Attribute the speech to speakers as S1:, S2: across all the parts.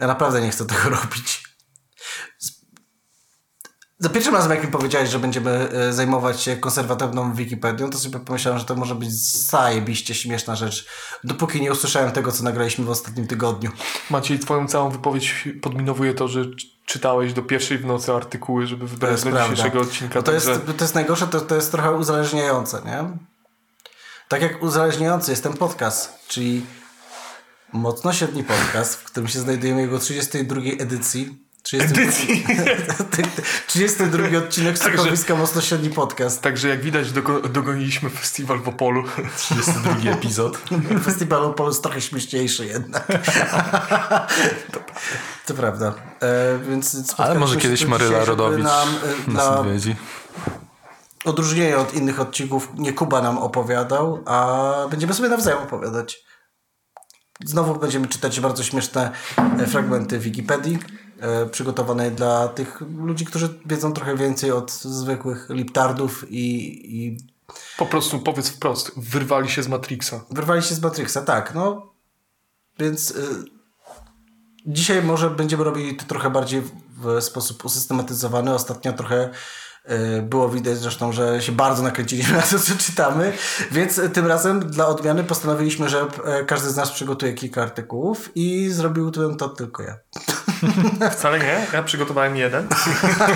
S1: Ja naprawdę nie chcę tego robić. Za pierwszym razem, jak mi powiedziałeś, że będziemy e, zajmować się konserwatywną Wikipedią, to sobie pomyślałem, że to może być zajebiście śmieszna rzecz, dopóki nie usłyszałem tego, co nagraliśmy w ostatnim tygodniu.
S2: Maciej, twoją całą wypowiedź podminowuje to, że czytałeś do pierwszej w nocy artykuły, żeby wybrać
S1: jest prawda.
S2: dzisiejszego odcinka.
S1: No to, jest,
S2: także-
S1: to jest najgorsze, to, to jest trochę uzależniające, nie? Tak jak uzależniający jest ten podcast, czyli mocno średni podcast, w którym się znajdujemy jego 32 edycji. 30,
S2: Edycji.
S1: 32 odcinek Sokowiska Mocno Średni Podcast.
S2: Także jak widać, dogo- dogoniliśmy festiwal w Opolu.
S3: 32 epizod.
S1: Festiwal Opolu jest trochę śmieszniejszy jednak. to prawda. E, więc
S3: Ale może kiedyś Maryla Rodowicz
S1: Nam, e,
S3: nas
S1: dla
S3: odwiedzi.
S1: odróżnienia od innych odcinków nie Kuba nam opowiadał, a będziemy sobie nawzajem opowiadać. Znowu będziemy czytać bardzo śmieszne e, fragmenty Wikipedii, e, przygotowane dla tych ludzi, którzy wiedzą trochę więcej od zwykłych liptardów i, i
S2: Po prostu powiedz wprost, wyrwali się z Matrixa.
S1: wyrwali się z Matrixa, tak, no. Więc y, dzisiaj może będziemy robili to trochę bardziej w, sposób usystematyzowany. Ostatnio trochę było widać zresztą, że się bardzo nakręciliśmy na to, co czytamy, więc y, tym razem dla odmiany postanowiliśmy, że y, każdy z nas przygotuje kilka artykułów i zrobił to, to tylko ja.
S2: Wcale nie, ja przygotowałem jeden.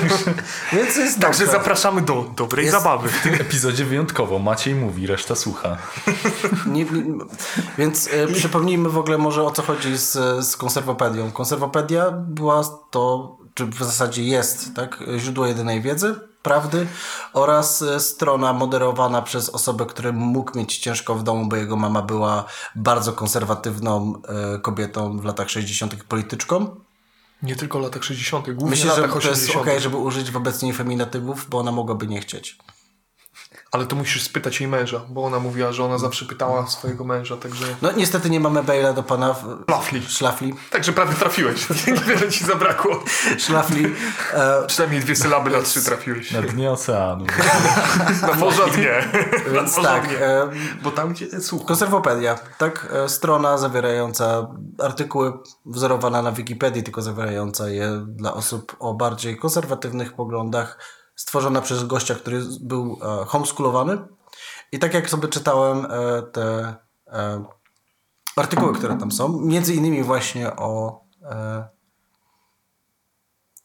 S1: Więc jest
S2: Także
S1: dobrze.
S2: zapraszamy do dobrej
S1: Jest-
S2: zabawy.
S3: W tym epizodzie wyjątkowo Maciej mówi, reszta słucha.
S1: Nie, nie, więc e, przypomnijmy w ogóle może o co chodzi z, z konserwopedią. Konserwopedia była to, czy w zasadzie jest, tak, źródło jedynej wiedzy, prawdy oraz e, strona moderowana przez osobę, który mógł mieć ciężko w domu, bo jego mama była bardzo konserwatywną e, kobietą w latach 60. polityczką.
S2: Nie tylko w latach 60., głównie
S1: Myślę, że
S2: latach
S1: to jest
S2: 80.
S1: ok, żeby użyć wobec niej feminatywów, bo ona mogłaby nie chcieć.
S2: Ale to musisz spytać jej męża, bo ona mówiła, że ona zawsze pytała swojego męża, także...
S1: No niestety nie mamy maila do pana w-
S2: Szlafli.
S1: Szlafli.
S2: Także prawie trafiłeś. Niewiele ci zabrakło.
S1: Szlafli. E,
S2: Przynajmniej dwie sylaby na trzy trafiłeś.
S3: Na dnie oceanu.
S2: Na morza dnie. Na
S1: więc
S2: morza
S1: tak,
S2: dnie.
S1: e,
S2: Bo tam gdzie słuch.
S1: Konserwopedia, tak? E, Strona zawierająca artykuły wzorowana na Wikipedii, tylko zawierająca je dla osób o bardziej konserwatywnych poglądach, stworzona przez gościa, który był e, homeschoolowany. I tak jak sobie czytałem e, te e, artykuły, które tam są, między innymi właśnie o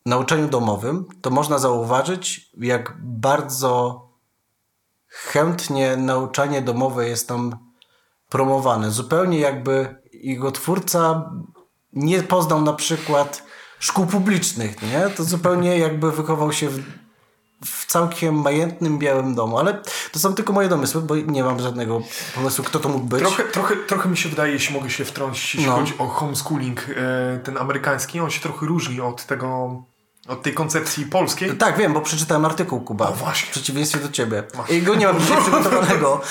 S1: nauczaniu domowym, to można zauważyć, jak bardzo chętnie nauczanie domowe jest tam promowane. Zupełnie jakby jego twórca nie poznał na przykład szkół publicznych, nie? To zupełnie jakby wychował się w, w całkiem majętnym białym domu, ale to są tylko moje domysły, bo nie mam żadnego pomysłu, kto to mógł być.
S2: Trochę, trochę, trochę mi się wydaje, jeśli mogę się wtrącić, jeśli
S1: No.
S2: chodzi o homeschooling, e, ten amerykański, on się trochę różni od tego, od tej koncepcji polskiej.
S1: Tak, wiem, bo przeczytałem artykuł Kuba.
S2: O, właśnie.
S1: W przeciwieństwie do ciebie. I go nie mam dzisiaj przygotowanego,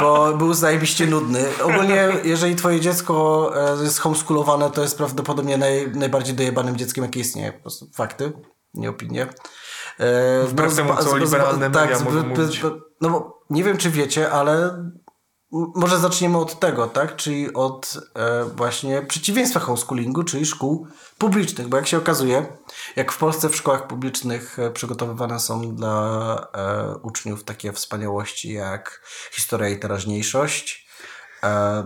S1: bo był zajebiście nudny. Ogólnie, jeżeli twoje dziecko e, jest homeschoolowane, to jest prawdopodobnie naj, najbardziej dojebanym dzieckiem, jakie istnieje. Po prostu fakty, nie opinie. E,
S2: Wbrew
S1: no,
S2: temu, co liberalne media
S1: zba-
S2: mogą mówić.
S1: No bo nie wiem, czy wiecie, ale może zaczniemy od tego, tak? Czyli od e, właśnie przeciwieństwa homeschoolingu, czyli szkół publicznych, bo jak się okazuje, jak w Polsce w szkołach publicznych e, przygotowywane są dla e, uczniów takie wspaniałości jak historia i teraźniejszość, e,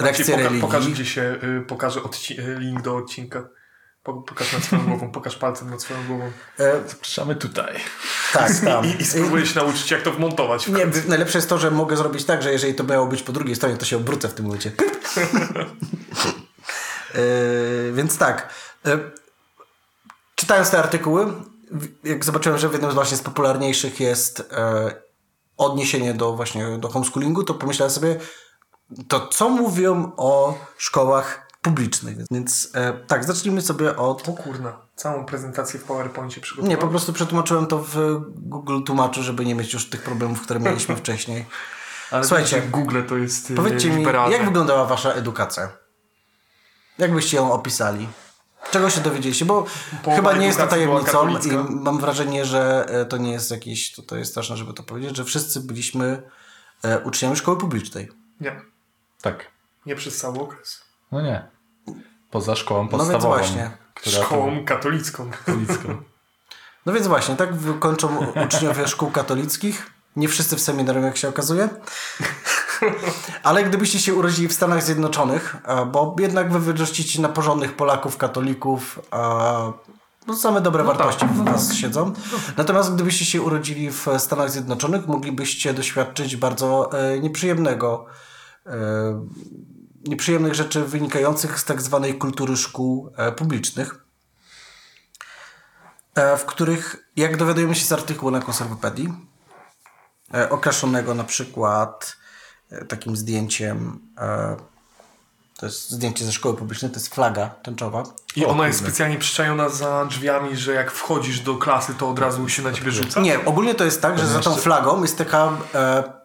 S1: lekcje
S2: Poka-
S1: religii.
S2: się y, pokaże odci- link do odcinka. Po- Pokaż nad swoją głową, pokaż palcem nad swoją głową.
S1: E,
S3: Zapraszamy tutaj.
S1: tak, tam.
S2: I, i spróbuję się nauczyć, jak to wmontować.
S1: Nie, najlepsze jest to, że mogę zrobić tak, że jeżeli to miało być po drugiej stronie, to się obrócę w tym momencie. Yy, więc tak. Yy, czytając te artykuły, jak zobaczyłem, że w jednym z właśnie z popularniejszych jest e, odniesienie do właśnie do homeschoolingu, to pomyślałem sobie, to co mówią o szkołach publicznych. Więc e, tak, zacznijmy sobie od
S2: O kurna, całą prezentację w PowerPoincie przygotowałem.
S1: nie, po prostu przetłumaczyłem to w Google Tłumaczu, żeby nie mieć już tych problemów, które mieliśmy wcześniej.
S2: Ale
S1: Słuchajcie,
S2: Google to jest y,
S1: Powiedzcie mi, jak wyglądała wasza edukacja? Jak byście ją opisali? Czego się dowiedzieliście? Bo
S2: Połowa
S1: chyba nie jest to tajemnicą i mam wrażenie, że e, to nie jest jakieś, to, to jest straszne, żeby to powiedzieć, że wszyscy byliśmy e, uczniami szkoły publicznej.
S2: Nie,
S3: Tak.
S2: nie przez cały okres.
S3: No nie. Poza szkołą
S1: więc
S3: podstawową.
S1: właśnie.
S3: która
S2: Szkołą katolicką.
S3: katolicką.
S1: No więc właśnie, tak kończą uczniowie szkół katolickich. Nie wszyscy w seminarium, jak się okazuje. Ale gdybyście się urodzili w Stanach Zjednoczonych, bo jednak wy wyrzucicie na porządnych Polaków, katolików, a, no same dobre wartości w was siedzą. Natomiast gdybyście się urodzili w Stanach Zjednoczonych, moglibyście doświadczyć bardzo e, nieprzyjemnego e, nieprzyjemnych rzeczy wynikających z tak zwanej kultury szkół e, publicznych e, w których, jak dowiadujemy się z artykułu na konserwopedii, e, okraszonego na przykład e, takim zdjęciem, e, to jest zdjęcie ze szkoły publicznej, to jest flaga tęczowa.
S2: I ona jest specjalnie przyczajona za drzwiami, że jak wchodzisz do klasy, to od razu się na ciebie rzuca.
S1: Nie, ogólnie to jest tak, że za tą flagą jest taka e,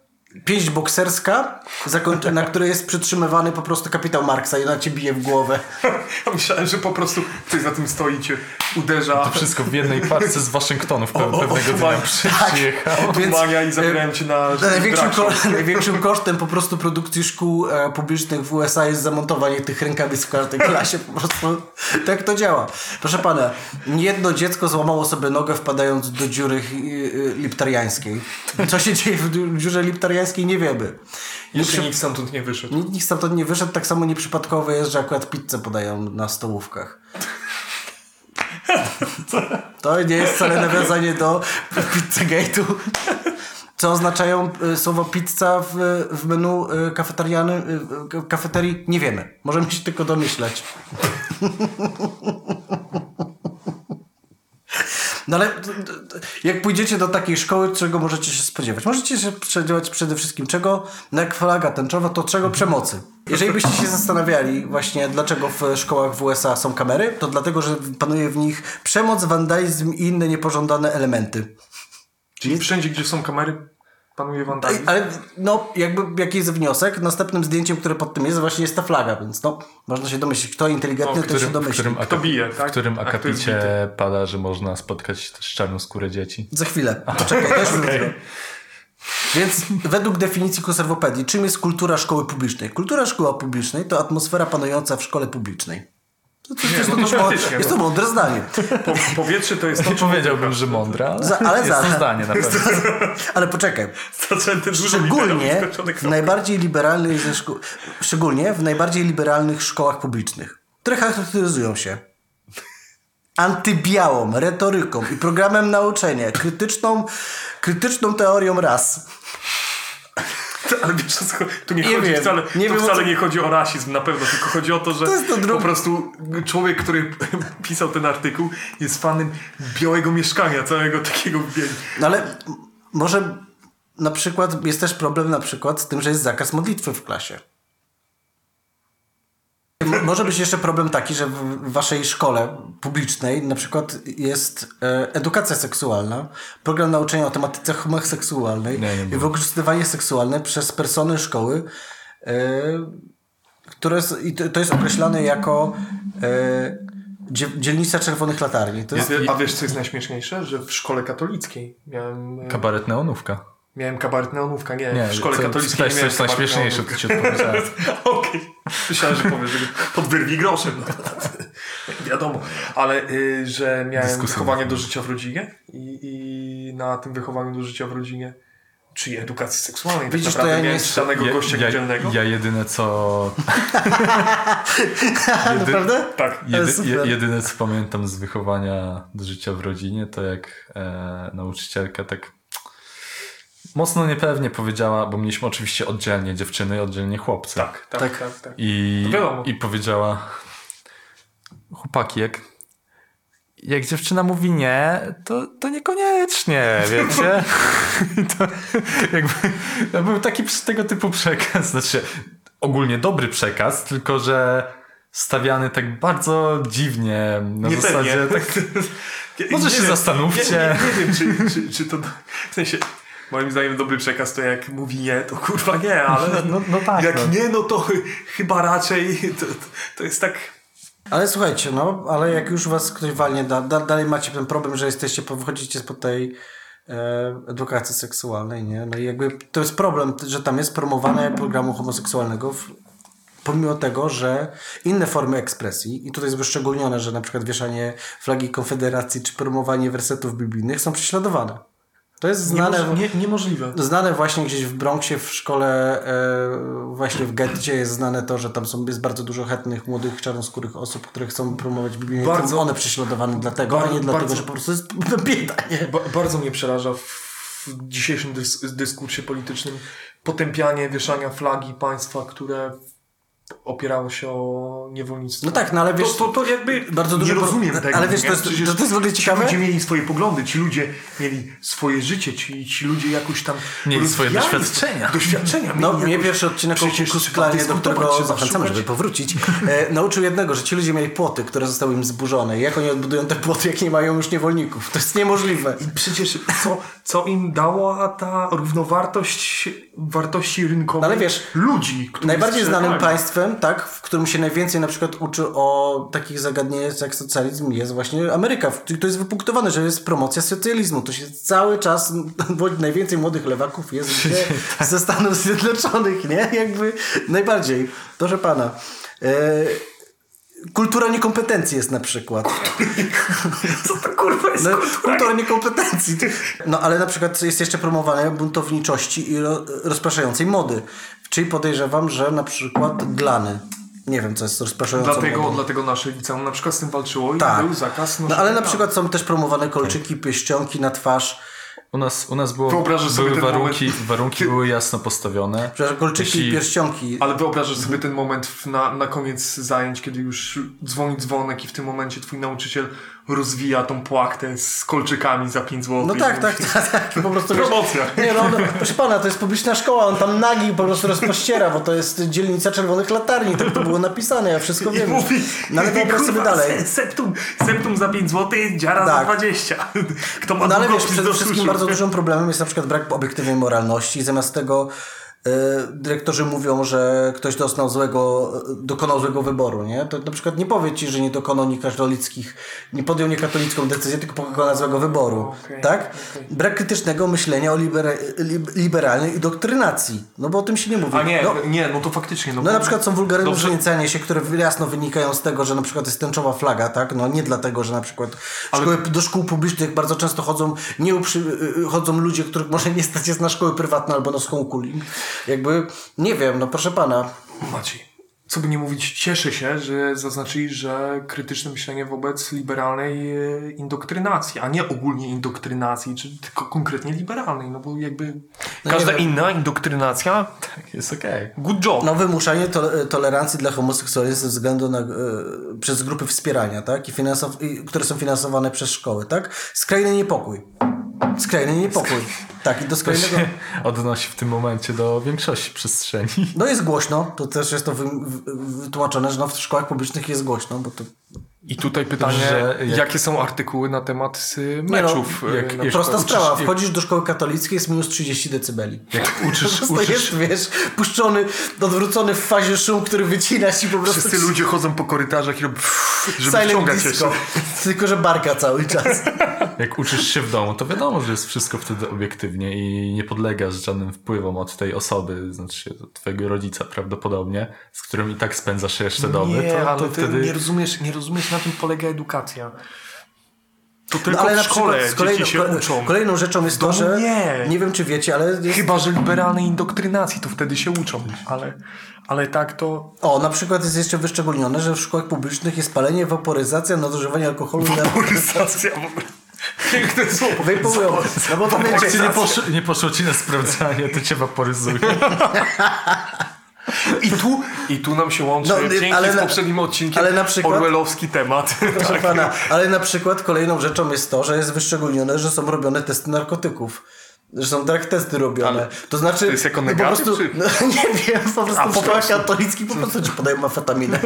S1: pięść bokserska, zakończy- na której jest przytrzymywany po prostu kapitał Marksa i ona cię bije w głowę.
S2: Myślałem, że po prostu ktoś za tym stoi i cię uderza.
S3: To wszystko w jednej parce z Waszyngtonu w pe- pewnego dnia
S2: tak.
S3: przy- przyjechał.
S1: Więc,
S2: Odmania i zabierają cię na
S1: Największym, ko- największym kosztem po prostu produkcji szkół e, publicznych w USA jest zamontowanie tych rękawic w każdej klasie. Po prostu tak to działa. Proszę pana, jedno dziecko złamało sobie nogę wpadając do dziury y, y, liptariańskiej. Co się dzieje w dziu- dziurze liptariańskiej nie wiemy.
S2: Jeszcze nikt stamtąd nie wyszedł.
S1: Nikt nikt stamtąd nie wyszedł, tak samo nieprzypadkowo jest, że akurat pizzę podają na stołówkach. To nie jest wcale nawiązanie do Pizzagate'u. Co oznaczają y, słowo pizza w, w menu y, kafeteriany, y, y, kafeterii? Nie wiemy. Możemy się tylko domyślać. No ale jak pójdziecie do takiej szkoły, czego możecie się spodziewać? Możecie się spodziewać przede wszystkim czego? No jak flaga tęczowa, to czego? Przemocy. Jeżeli byście się zastanawiali właśnie, dlaczego w szkołach w USA są kamery, to dlatego, że panuje w nich przemoc, wandalizm i inne niepożądane elementy.
S2: Czyli wszędzie, gdzie są kamery, panuje wandalizm.
S1: Ale no, jakby jaki jest wniosek? Następnym zdjęciem, które pod tym jest, właśnie jest ta flaga, więc no, można się domyślić, kto inteligentny,
S2: O,
S1: to
S3: którym,
S1: się
S3: w
S1: domyśli.
S3: którym,
S2: Kto bije,
S3: w
S2: tak?
S3: którym
S2: A kto jest
S3: akapicie pada, że można spotkać też czarną skórę dzieci.
S1: Za chwilę. Poczekaj, też okay. Więc według definicji konserwopedii, czym jest kultura szkoły publicznej? Kultura szkoły publicznej to atmosfera panująca w szkole publicznej. To, to, to, jest,
S2: no
S1: to,
S2: to
S1: to,
S2: faktycznie,
S1: jest to
S2: no.
S1: mądre zdanie.
S2: Po, powietrze to jest to,
S3: Nie powiedziałbym, że mądre, ale,
S1: Za- ale
S3: jest
S1: za-
S3: to zdanie na pewno.
S1: Ale poczekaj. Szczególnie w najbardziej liberalnych szczególnie w najbardziej liberalnych szkołach publicznych, które charakteryzują się antybiałą retoryką i programem nauczania, krytyczną, krytyczną teorią ras.
S2: Ale wiesz, tu nie,
S1: Nie
S2: chodzi
S1: wiem,
S2: wcale,
S1: nie
S2: tu
S1: wiem,
S2: wcale
S1: co-
S2: nie chodzi o rasizm na pewno, tylko chodzi o to, że
S1: To to drugie.
S2: po prostu człowiek, który pisał ten artykuł jest fanem białego mieszkania, całego takiego biegu.
S1: No ale może na przykład jest też problem na przykład z tym, że jest zakaz modlitwy w klasie. Może być jeszcze problem taki, że w waszej szkole publicznej na przykład jest e, edukacja seksualna, program nauczania o tematyce homoseksualnej
S3: Nie, nie
S1: i wykorzystywanie seksualne przez persony szkoły, e, które to, to jest określane jako e, dzie, dzielnica czerwonych latarni. Jest,
S2: a wiesz, co jest najśmieszniejsze? Że w szkole katolickiej miałem, e,
S3: Kabaret neonówka.
S2: Miałem kabaret neonówka, nie,
S3: Nie,
S2: w szkole
S3: co-
S2: katolickiej
S3: coś,
S2: nie miałem
S3: coś najśmieszniejsze, to ci odpowiedziałem.
S2: Okej. Myślałem, że powiesz, że pod wyrwi groszem. No, wiadomo. Ale y, że miałem
S3: Dyskusyjne.
S2: wychowanie do życia w rodzinie i, i na tym wychowaniu do życia w rodzinie czyli edukacji seksualnej.
S1: Widzisz,
S2: tak
S1: to ja nie
S2: czytanego gościa
S3: ja,
S2: dzielnego.
S3: ja jedyne co...
S1: Naprawdę?
S2: Tak.
S3: Jedy, jedyne co pamiętam z wychowania do życia w rodzinie, to jak e, nauczycielka tak mocno niepewnie powiedziała, bo mieliśmy oczywiście oddzielnie dziewczyny i oddzielnie chłopcy.
S2: Tak, tak,
S1: Tak.
S2: tak. tak,
S3: I. I powiedziała chłopaki, jak, jak dziewczyna mówi nie, to, to niekoniecznie, wiecie? To jakby to był taki tego typu przekaz, znaczy ogólnie dobry przekaz, tylko że stawiany tak bardzo dziwnie, na
S2: Nie
S3: zasadzie tak, Może się
S2: wiem,
S3: zastanówcie.
S2: Nie, nie, nie wiem, czy, czy, czy to... W sensie, moim zdaniem dobry przekaz to jak mówi nie, to kurwa nie, ale
S3: no, no tak.
S2: jak
S3: no.
S2: nie, no to chyba raczej to, to jest tak...
S1: Ale słuchajcie, no, ale jak już was ktoś walnie, da, da, dalej macie ten problem, że jesteście, wychodzicie spod tej e, edukacji seksualnej, nie? No i jakby to jest problem, że tam jest promowane programu homoseksualnego w pomimo tego, że inne formy ekspresji, i tutaj jest wyszczególnione, że na przykład wieszanie flagi Konfederacji czy promowanie wersetów biblijnych są prześladowane. To jest znane,
S2: Niemoż- nie, niemożliwe.
S1: znane właśnie gdzieś w Bronxie, w szkole, e, właśnie w getcie jest znane to, że tam są, jest bardzo dużo chętnych, młodych, czarnoskórych osób, które chcą promować Biblię.
S2: Bardzo-
S1: one prześladowane dlatego, a nie dlatego,
S2: bardzo-
S1: że po prostu jest bieda, nie?
S2: Ba bardzo mnie przeraża w, w dzisiejszym dys dyskursie politycznym potępianie wieszania flagi państwa, które opierało się o niewolnictwo.
S1: No tak, no ale wiesz,
S2: to, to, to jakby
S1: bardzo dużo
S2: nie rozumiem tego.
S1: ale wiesz, to jest- to- to jest w ogóle ciekawe.
S2: Ci ludzie mieli swoje poglądy, ci ludzie mieli swoje życie, ci, ci ludzie jakoś tam
S3: Mieli swoje doświadczenia.
S2: Doświadczenia.
S1: No, mnie pierwszy odcinek o
S2: Przecież
S1: Ku Klux
S2: trzeba
S1: Klanie, do którego zachęcamy, żeby powrócić, e, nauczył jednego, że ci ludzie mieli płoty, które zostały im zburzone. I jak oni odbudują te płoty, jak nie mają już niewolników? To jest niemożliwe.
S2: I przecież co, co im dała ta równowartość wartości rynkowej
S1: No ale wiesz,
S2: ludzi, którzy
S1: Najbardziej znanym państwem, tak, w którym się najwięcej na przykład uczy o takich zagadnieniach jak socjalizm jest właśnie Ameryka. To jest wypunktowane, że jest promocja socjalizmu. To się cały czas, najwięcej młodych lewaków jest ze Stanów Zjednoczonych, nie? Jakby najbardziej. Proszę pana. E, kultura niekompetencji jest na przykład.
S2: Co to kurwa jest
S1: No,
S2: kultura?
S1: kultura niekompetencji. No ale na przykład jest jeszcze promowane buntowniczości i ro, rozpraszającej mody. Czyli podejrzewam, że na przykład glany. Nie wiem, co jest rozpraszającą
S2: Dlatego,
S1: modą.
S2: dlatego nasze liceum na przykład z tym walczyło i
S1: Tak.
S2: był zakaz
S1: No ale na
S2: tam.
S1: przykład są też promowane kolczyki, pieścionki na twarz.
S3: U nas, u nas było,
S2: Wyobrażasz sobie
S3: były
S2: ten
S3: warunki,
S2: moment?
S3: warunki były jasno postawione.
S1: Przepraszam, kolczyki
S3: Jeśli-
S1: i pierścionki.
S2: Ale wyobrażasz sobie ten moment w, na, na koniec zajęć, kiedy już dzwoni dzwonek i w tym momencie twój nauczyciel rozwija tą płachtę z kolczykami za 5 zł.
S1: No tak, tak, tak, tak. Po prostu wiesz,
S2: Promocja.
S1: Nie no, no, proszę pana, to jest publiczna szkoła, on tam nagi po prostu rozpościera, bo to jest dzielnica czerwonych latarni, tak to było napisane, ja wszystko
S2: I
S1: wiem.
S2: mówi,
S1: No ale wyobraź sobie dalej.
S2: se- Septum, septum za 5 zł, dziara
S1: Tak.
S2: za 20. Kto ma
S1: No ale wiesz, przede wszystkim bardzo dużym problemem jest na przykład brak obiektywnej moralności. Zamiast tego dyrektorzy mówią, że ktoś doznał złego, dokonał złego wyboru, nie? To na przykład nie powie ci, że nie dokonał niekatolickich, nie podjął niekatolicką decyzję, tylko dokonał złego wyboru,
S2: Okej,
S1: tak?
S2: okej.
S1: Brak krytycznego myślenia o libera, lib- liberalnej doktrynacji, no bo o tym się nie mówi.
S2: A nie,
S1: no,
S2: nie, no to faktycznie. No,
S1: no na przykład są wulgarne
S2: Dobrze.
S1: różnicenia się, które jasno wynikają z tego, że na przykład jest tęczowa flaga, tak? No nie dlatego, że na przykład szkoły, do szkół publicznych bardzo często chodzą nieuprzy, y, chodzą ludzie, których może nie stać jest na szkoły prywatne albo na homeschooling. Jakby, nie wiem, no proszę pana.
S2: Maciej, co by nie mówić, cieszę się, że zaznaczyli, że krytyczne myślenie wobec liberalnej e, indoktrynacji, a nie ogólnie indoktrynacji, czy tylko konkretnie liberalnej, no bo jakby
S1: No
S2: każda
S1: wiem.
S2: inna indoktrynacja,
S3: Jest okej.
S2: good job.
S1: No wymuszanie to, tolerancji dla homoseksualizmu ze względu na, y, przez grupy wspierania, tak? I finansow, i, które są finansowane przez szkoły, tak? Skrajny niepokój. Skrajny niepokój. Tak, i do
S3: To
S1: skrajnego...
S3: się odnosi w tym momencie do większości przestrzeni.
S1: No jest głośno, to też jest to wy, wy, wytłumaczone, że no w szkołach publicznych jest głośno, bo to
S2: I tutaj pytanie,
S3: Że jak-
S2: jakie są artykuły na temat y,
S1: no,
S2: meczów? y,
S3: jak-?
S1: Prosta
S3: uczysz-
S1: sprawa, wchodzisz do szkoły katolickiej, jest minus 30 decybeli.
S3: Jak
S1: Po
S3: uczysz,
S1: prostu
S3: uczysz,
S1: jest, wiesz, puszczony, odwrócony w fazie szum, który wycina ci po prostu...
S2: Wszyscy ludzie chodzą po korytarzach i robią żeby
S1: Silent
S2: wciągać się.
S1: disco. Tylko, że barka cały czas.
S3: jak uczysz się w domu, to wiadomo, że jest wszystko wtedy obiektywnie i nie podlegasz żadnym wpływom od tej osoby, znaczy twojego rodzica prawdopodobnie, z którym i tak spędzasz jeszcze doby.
S2: Nie,
S3: to,
S2: ale
S3: to
S2: ty
S3: wtedy...
S2: nie, rozumiesz, nie rozumiesz, na czym polega edukacja. To tylko
S1: No, ale
S2: w
S1: na
S2: szkole
S1: z kolejną,
S2: dzieci się
S1: kole-
S2: uczą.
S1: kolejną rzeczą jest to,
S2: domu
S1: że...
S2: nie.
S1: Nie wiem, czy wiecie, ale... Jest,
S2: Chyba, że liberalnej indoktrynacji, to wtedy się uczą. Ale, ale tak to...
S1: o, na przykład jest jeszcze wyszczególnione, że w szkołach publicznych jest palenie, waporyzacja, nadużywanie alkoholu... na-
S2: Waporyzacja ogóle. Piękne słowo.
S1: Wejpują. No bo to wiecie...
S3: ci nie poszło, nie poszło ci na sprawdzanie, to cię waporyzuje.
S2: I tu, I tu nam się łączy
S1: No,
S2: pięknie
S1: ale
S2: z poprzednim odcinkiem
S1: ale na przykład-
S2: Orwellowski temat.
S1: Proszę
S2: Tak.
S1: pana, ale na przykład kolejną rzeczą jest to, że jest wyszczególnione, że są robione testy narkotyków. Że są drug testy robione.
S2: Ale
S1: to znaczy.
S2: to jest jako
S1: no po
S2: negatyw,
S1: prostu,
S2: czy-
S1: no, Nie wiem, po prostu
S2: A,
S1: w
S2: po prostu.
S1: katolickich po prostu ci podają amfetaminę.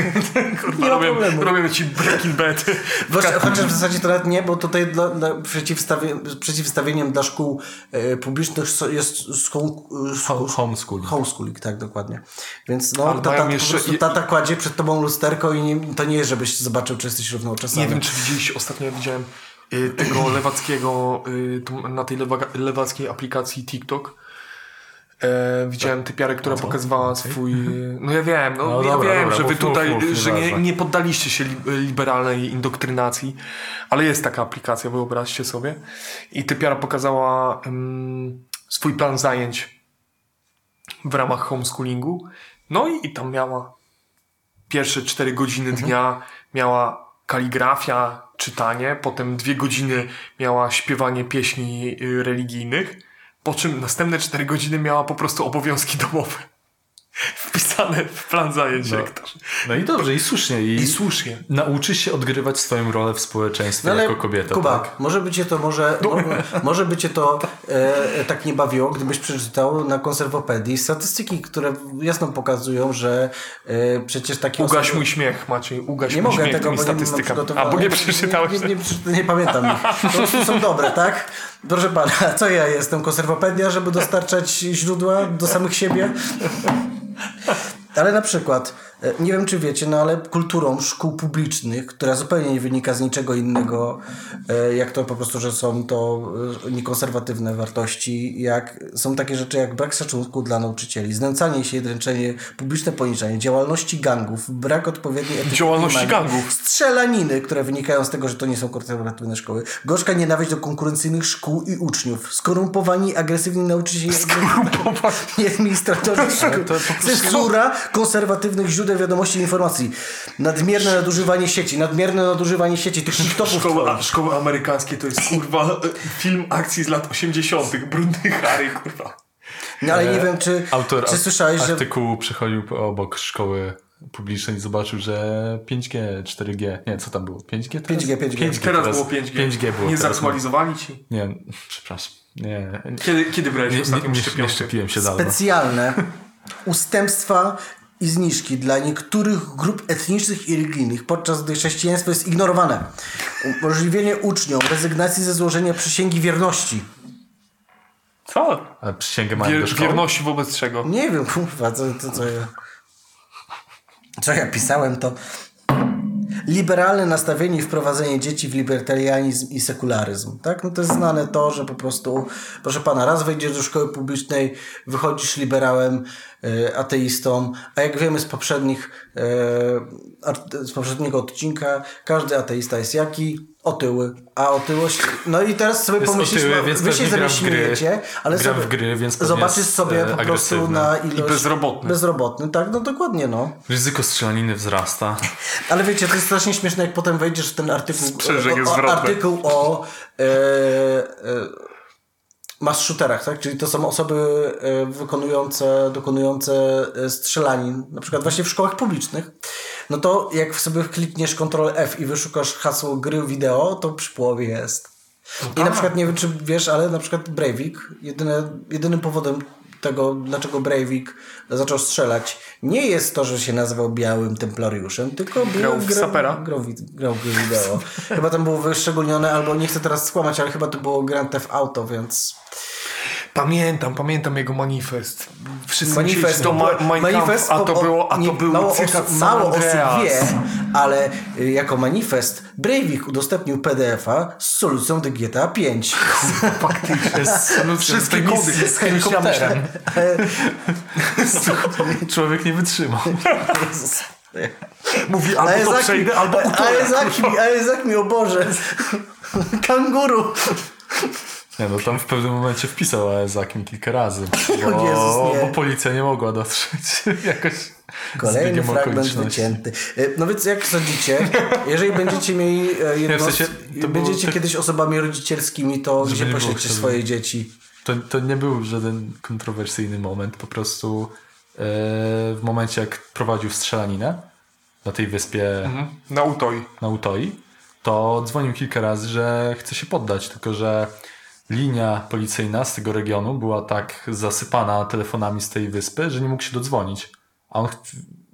S2: Kurwa,
S1: Nie ma
S2: robią,
S1: problemu.
S2: robią ci Breaking Bad.
S1: Chociaż, w zasadzie to nawet nie, bo tutaj dla, dla przeciwstawie, przeciwstawieniem dla szkół e, publicznych so- jest
S3: Home- homeschooling.
S1: Homeschooling, tak, dokładnie. Więc no,
S2: Ale
S1: tata, po
S2: jeszcze-
S1: prostu tata kładzie przed tobą lusterko i nie, to nie jest, żebyś zobaczył, czy jesteś równoczesny.
S2: Nie wiem, czy widzieliście, ostatnio widziałem tego lewackiego, y, na tej lewa, lewackiej aplikacji TikTok. E, widziałem typiarę, która pokazywała swój... No ja wiem, no,
S3: No
S2: ja
S3: dobra,
S2: wiem,
S3: dobra,
S2: że wy
S3: mów, mów,
S2: tutaj,
S3: mów,
S2: że nie, nie poddaliście się li, liberalnej indoktrynacji, ale jest taka aplikacja, wyobraźcie sobie. I typiara pokazała swój plan zajęć w ramach homeschoolingu. No i, i tam miała pierwsze cztery godziny dnia miała kaligrafia, czytanie, potem dwie godziny miała śpiewanie pieśni y, religijnych, po czym następne cztery godziny miała po prostu obowiązki domowe. Wpisane w plan zajęć
S3: No.
S2: rektor.
S3: No i dobrze, i słusznie. I,
S2: I słusznie.
S3: nauczysz się odgrywać swoją rolę w społeczeństwie
S1: No
S3: jako kobieta.
S1: Kuba,
S3: tak?
S1: może by cię to może, mo, może by cię to e, tak nie bawiło, gdybyś przeczytał na konserwopedii statystyki, które jasno pokazują, że e, przecież takie
S2: Ugaś
S1: osoby...
S2: mój śmiech, Maciej. Ugaś
S1: Nie
S2: mój śmiech
S1: tego,
S2: tymi statystykami. A, bo nie przeczytałeś.
S1: Nie, nie, nie, nie pamiętam ich. Prostu są dobre, tak? Proszę pana, co ja jestem? Konserwopedia, żeby dostarczać źródła do samych siebie? Ale na przykład, nie wiem czy wiecie, no ale kulturą szkół publicznych, która zupełnie nie wynika z niczego innego, e, jak to po prostu, że są to e, niekonserwatywne wartości, jak są takie rzeczy jak brak szacunku dla nauczycieli, znęcanie się, dręczenie, publiczne poniżenie, działalności gangów, brak odpowiedniej etyki
S2: Działalności gangów.
S1: strzelaniny, które wynikają z tego, że to nie są konserwatywne szkoły, gorzka nienawiść do konkurencyjnych szkół i uczniów, skorumpowani, agresywni nauczyciele, i administratorzy szkół, cenzura konserwatywnych źródeł wiadomości i informacji, nadmierne nadużywanie sieci, nadmierne nadużywanie sieci, tych TikToków
S2: Szkoły, a, szkoły amerykańskie to jest kurwa e, film akcji z lat 80. Brudny Harry, kurwa.
S1: No ale nie wiem, czy,
S3: Autor
S1: czy słyszałeś, że
S3: artykułu przechodził obok szkoły publicznej i zobaczył, że 5G, 4G, nie, co tam było? 5G? Teraz?
S1: 5G, 5G.
S2: Teraz było 5G.
S3: 5G było
S2: Nie
S3: teraz.
S2: zaktualizowali ci?
S3: Nie, przepraszam. Nie,
S2: Kiedy, kiedy brałeś
S3: nie,
S2: ostatnią
S3: nie, nie
S2: szczepionkę?
S3: szczepiłem się dawno.
S1: specjalne ustępstwa i zniżki dla niektórych grup etnicznych i religijnych, podczas gdy chrześcijaństwo jest ignorowane. Umożliwienie uczniom rezygnacji ze złożenia przysięgi wierności.
S2: Co?
S3: A przysięgę mają
S2: Wier,
S3: do szkoły?
S2: wierności wobec czego?
S1: Nie wiem, kurwa, co, to, co ja... Co ja pisałem, to... Liberalne nastawienie i wprowadzenie dzieci w libertarianizm i sekularyzm. Tak? No to jest znane to, że po prostu, proszę pana, raz wejdziesz do szkoły publicznej, wychodzisz liberałem, e, ateistą, a jak wiemy z poprzednich, e, z poprzedniego odcinka, każdy ateista jest jaki? Otyły. A otyłość... No i teraz sobie
S3: Jest
S1: pomyślisz,
S3: otyły,
S1: no,
S3: więc
S1: wy się ze śmiejecie, ale
S3: Gram
S1: sobie
S3: w gry, więc
S1: zobaczysz sobie
S3: e,
S1: po prostu na ilość...
S2: bezrobotny.
S1: Bezrobotny, tak, no dokładnie, no.
S3: Ryzyko strzelaniny wzrasta.
S1: Ale wiecie, to jest strasznie śmieszne, jak potem wejdziesz w ten artykuł, o, o,
S2: zwrotne.
S1: artykuł o e, e, mass shooterach, tak? Czyli to są osoby e, wykonujące, dokonujące e, strzelanin, na przykład właśnie w szkołach publicznych. No to jak sobie klikniesz Ctrl F i wyszukasz hasło gry wideo, to przy połowie jest. I na
S2: tak.
S1: przykład nie wiem, czy wiesz, ale na przykład Breivik, jedyne, jedynym powodem tego, dlaczego Breivik zaczął strzelać, nie jest to, że się nazywał Białym Templariuszem, tylko był,
S2: Grał w sapera?
S1: grał, w- grał w wideo. chyba tam było wyszczególnione, albo nie chcę teraz skłamać, ale chyba to było Grand Theft Auto, więc...
S2: Pamiętam, pamiętam jego manifest. Wszyscy
S1: Manifest,
S2: to ma, Kampf, a to
S1: o-
S2: było, a
S1: nie,
S2: to był
S1: mało,
S2: cytat
S1: osób, mało osób wie, ale y, jako manifest Breivik udostępnił PDF-a z solucją do GTA 5.
S3: Faktycznie.
S2: Wszystkie kody.
S3: Z helikopterem. Człowiek nie wytrzymał.
S2: Mówi, albo
S1: A
S2: to przejdę, albo
S1: a
S2: utonę.
S1: Ezaki mi, a Ezaki mi, o Boże, kanguru.
S3: Nie, no tam w pewnym momencie wpisał Aezak mi kilka razy. Bo,
S1: O Jezus, nie.
S3: bo policja nie mogła dotrzeć jakoś
S1: Kolejny fragment wycięty. Y, No więc jak sądzicie, jeżeli będziecie mieli e, jedno,
S3: sensie, to było
S1: będziecie
S3: tak-
S1: kiedyś osobami rodzicielskimi, to gdzie poślecie swoje dzieci?
S3: To, to nie był żaden kontrowersyjny moment, po prostu e, w momencie jak prowadził strzelaninę na tej wyspie
S2: Mhm. Na Utoi.
S3: na Utoi, to dzwonił kilka razy, że chce się poddać, tylko że linia policyjna z tego regionu była tak zasypana telefonami z tej wyspy, że nie mógł się dodzwonić. A on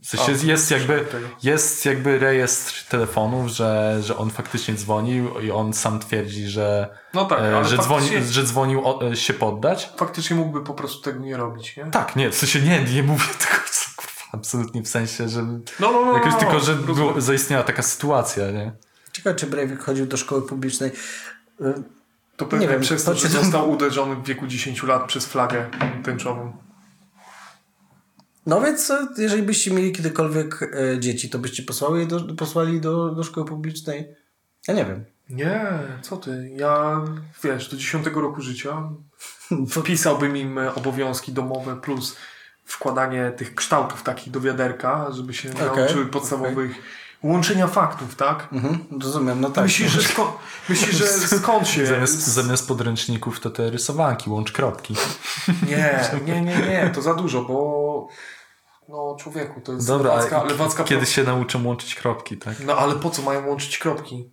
S3: w sensie
S2: A,
S3: jest, jest jakby jest jakby rejestr telefonów, że, że on faktycznie dzwonił i on sam twierdzi, że,
S2: No tak,
S3: e,
S2: ale
S3: że, dzwoni, że dzwonił o, e, się poddać.
S2: Faktycznie mógłby po prostu tego nie robić, nie?
S3: Tak, nie, w sensie nie, nie mówię tego kurwa, absolutnie w sensie, że
S2: No, no, no,
S3: jakoś
S2: no,
S3: tylko, że
S2: rozumiem.
S3: było, zaistniała taka sytuacja, nie?
S1: Ciekawe, czy Breivik chodził do szkoły publicznej.
S2: To pewnie
S1: Nie wiem,
S2: przez
S1: to czy
S2: został uderzony w wieku 10 lat przez flagę tęczową.
S1: No więc e, jeżeli byście mieli kiedykolwiek e, dzieci, to byście posłali je do, posłali do, do szkoły publicznej? Ja nie wiem.
S2: Nie, co ty? Ja, wiesz, do 10 roku życia wpisałbym im e, obowiązki domowe plus wkładanie tych kształtów takich do wiaderka, żeby się
S1: Okej,
S2: nauczyły podstawowych łączenia faktów, tak?
S1: Mhm, rozumiem, no tak.
S2: Myślisz, że, sko- myślisz, że skąd się...
S3: Zamiast, zamiast podręczników to te rysowanki, łącz kropki.
S2: Nie, nie, nie, nie, to za dużo, bo no człowieku, to jest
S3: Dobra,
S2: lewacka, lewacka
S3: kiedy się nauczą łączyć kropki, tak?
S2: No ale po co mają łączyć kropki?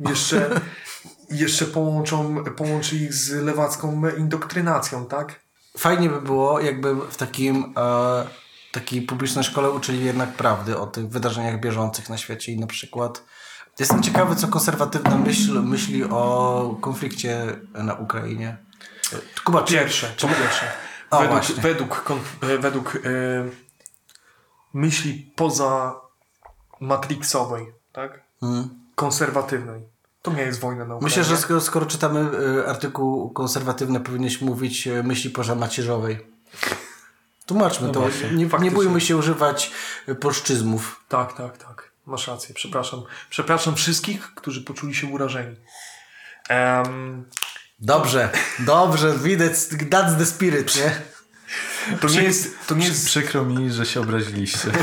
S2: Jeszcze, jeszcze połączą, połączy ich z lewacką indoktrynacją, tak?
S1: Fajnie by było, jakby w takim e, takiej publicznej szkole uczyli jednak prawdy o tych wydarzeniach bieżących na świecie i na przykład jestem ciekawy, co konserwatywna myśl myśli o konflikcie na Ukrainie. Kuba, czy,
S2: Pierwsze,
S1: czy,
S2: pierwsze.
S1: O,
S2: według
S1: właśnie.
S2: według, według e, myśli poza matrixowej, tak?
S1: Hmm.
S2: Konserwatywnej. To nie jest wojna na Ukrainie.
S1: Myślę, że skoro, skoro czytamy e, artykuł konserwatywny, powinieneś mówić e, myśli poza macierzowej. Tłumaczmy to.
S3: właśnie,
S1: Nie, nie bójmy się używać e, polszczyzmów.
S2: Tak, tak, tak. Masz rację, przepraszam. Przepraszam wszystkich, którzy poczuli się urażeni. Em,
S1: Dobrze, dobrze, widać, that's the spirit, nie?
S2: to nie jest, to nie jest
S3: Przykro mi, że się obraziliście.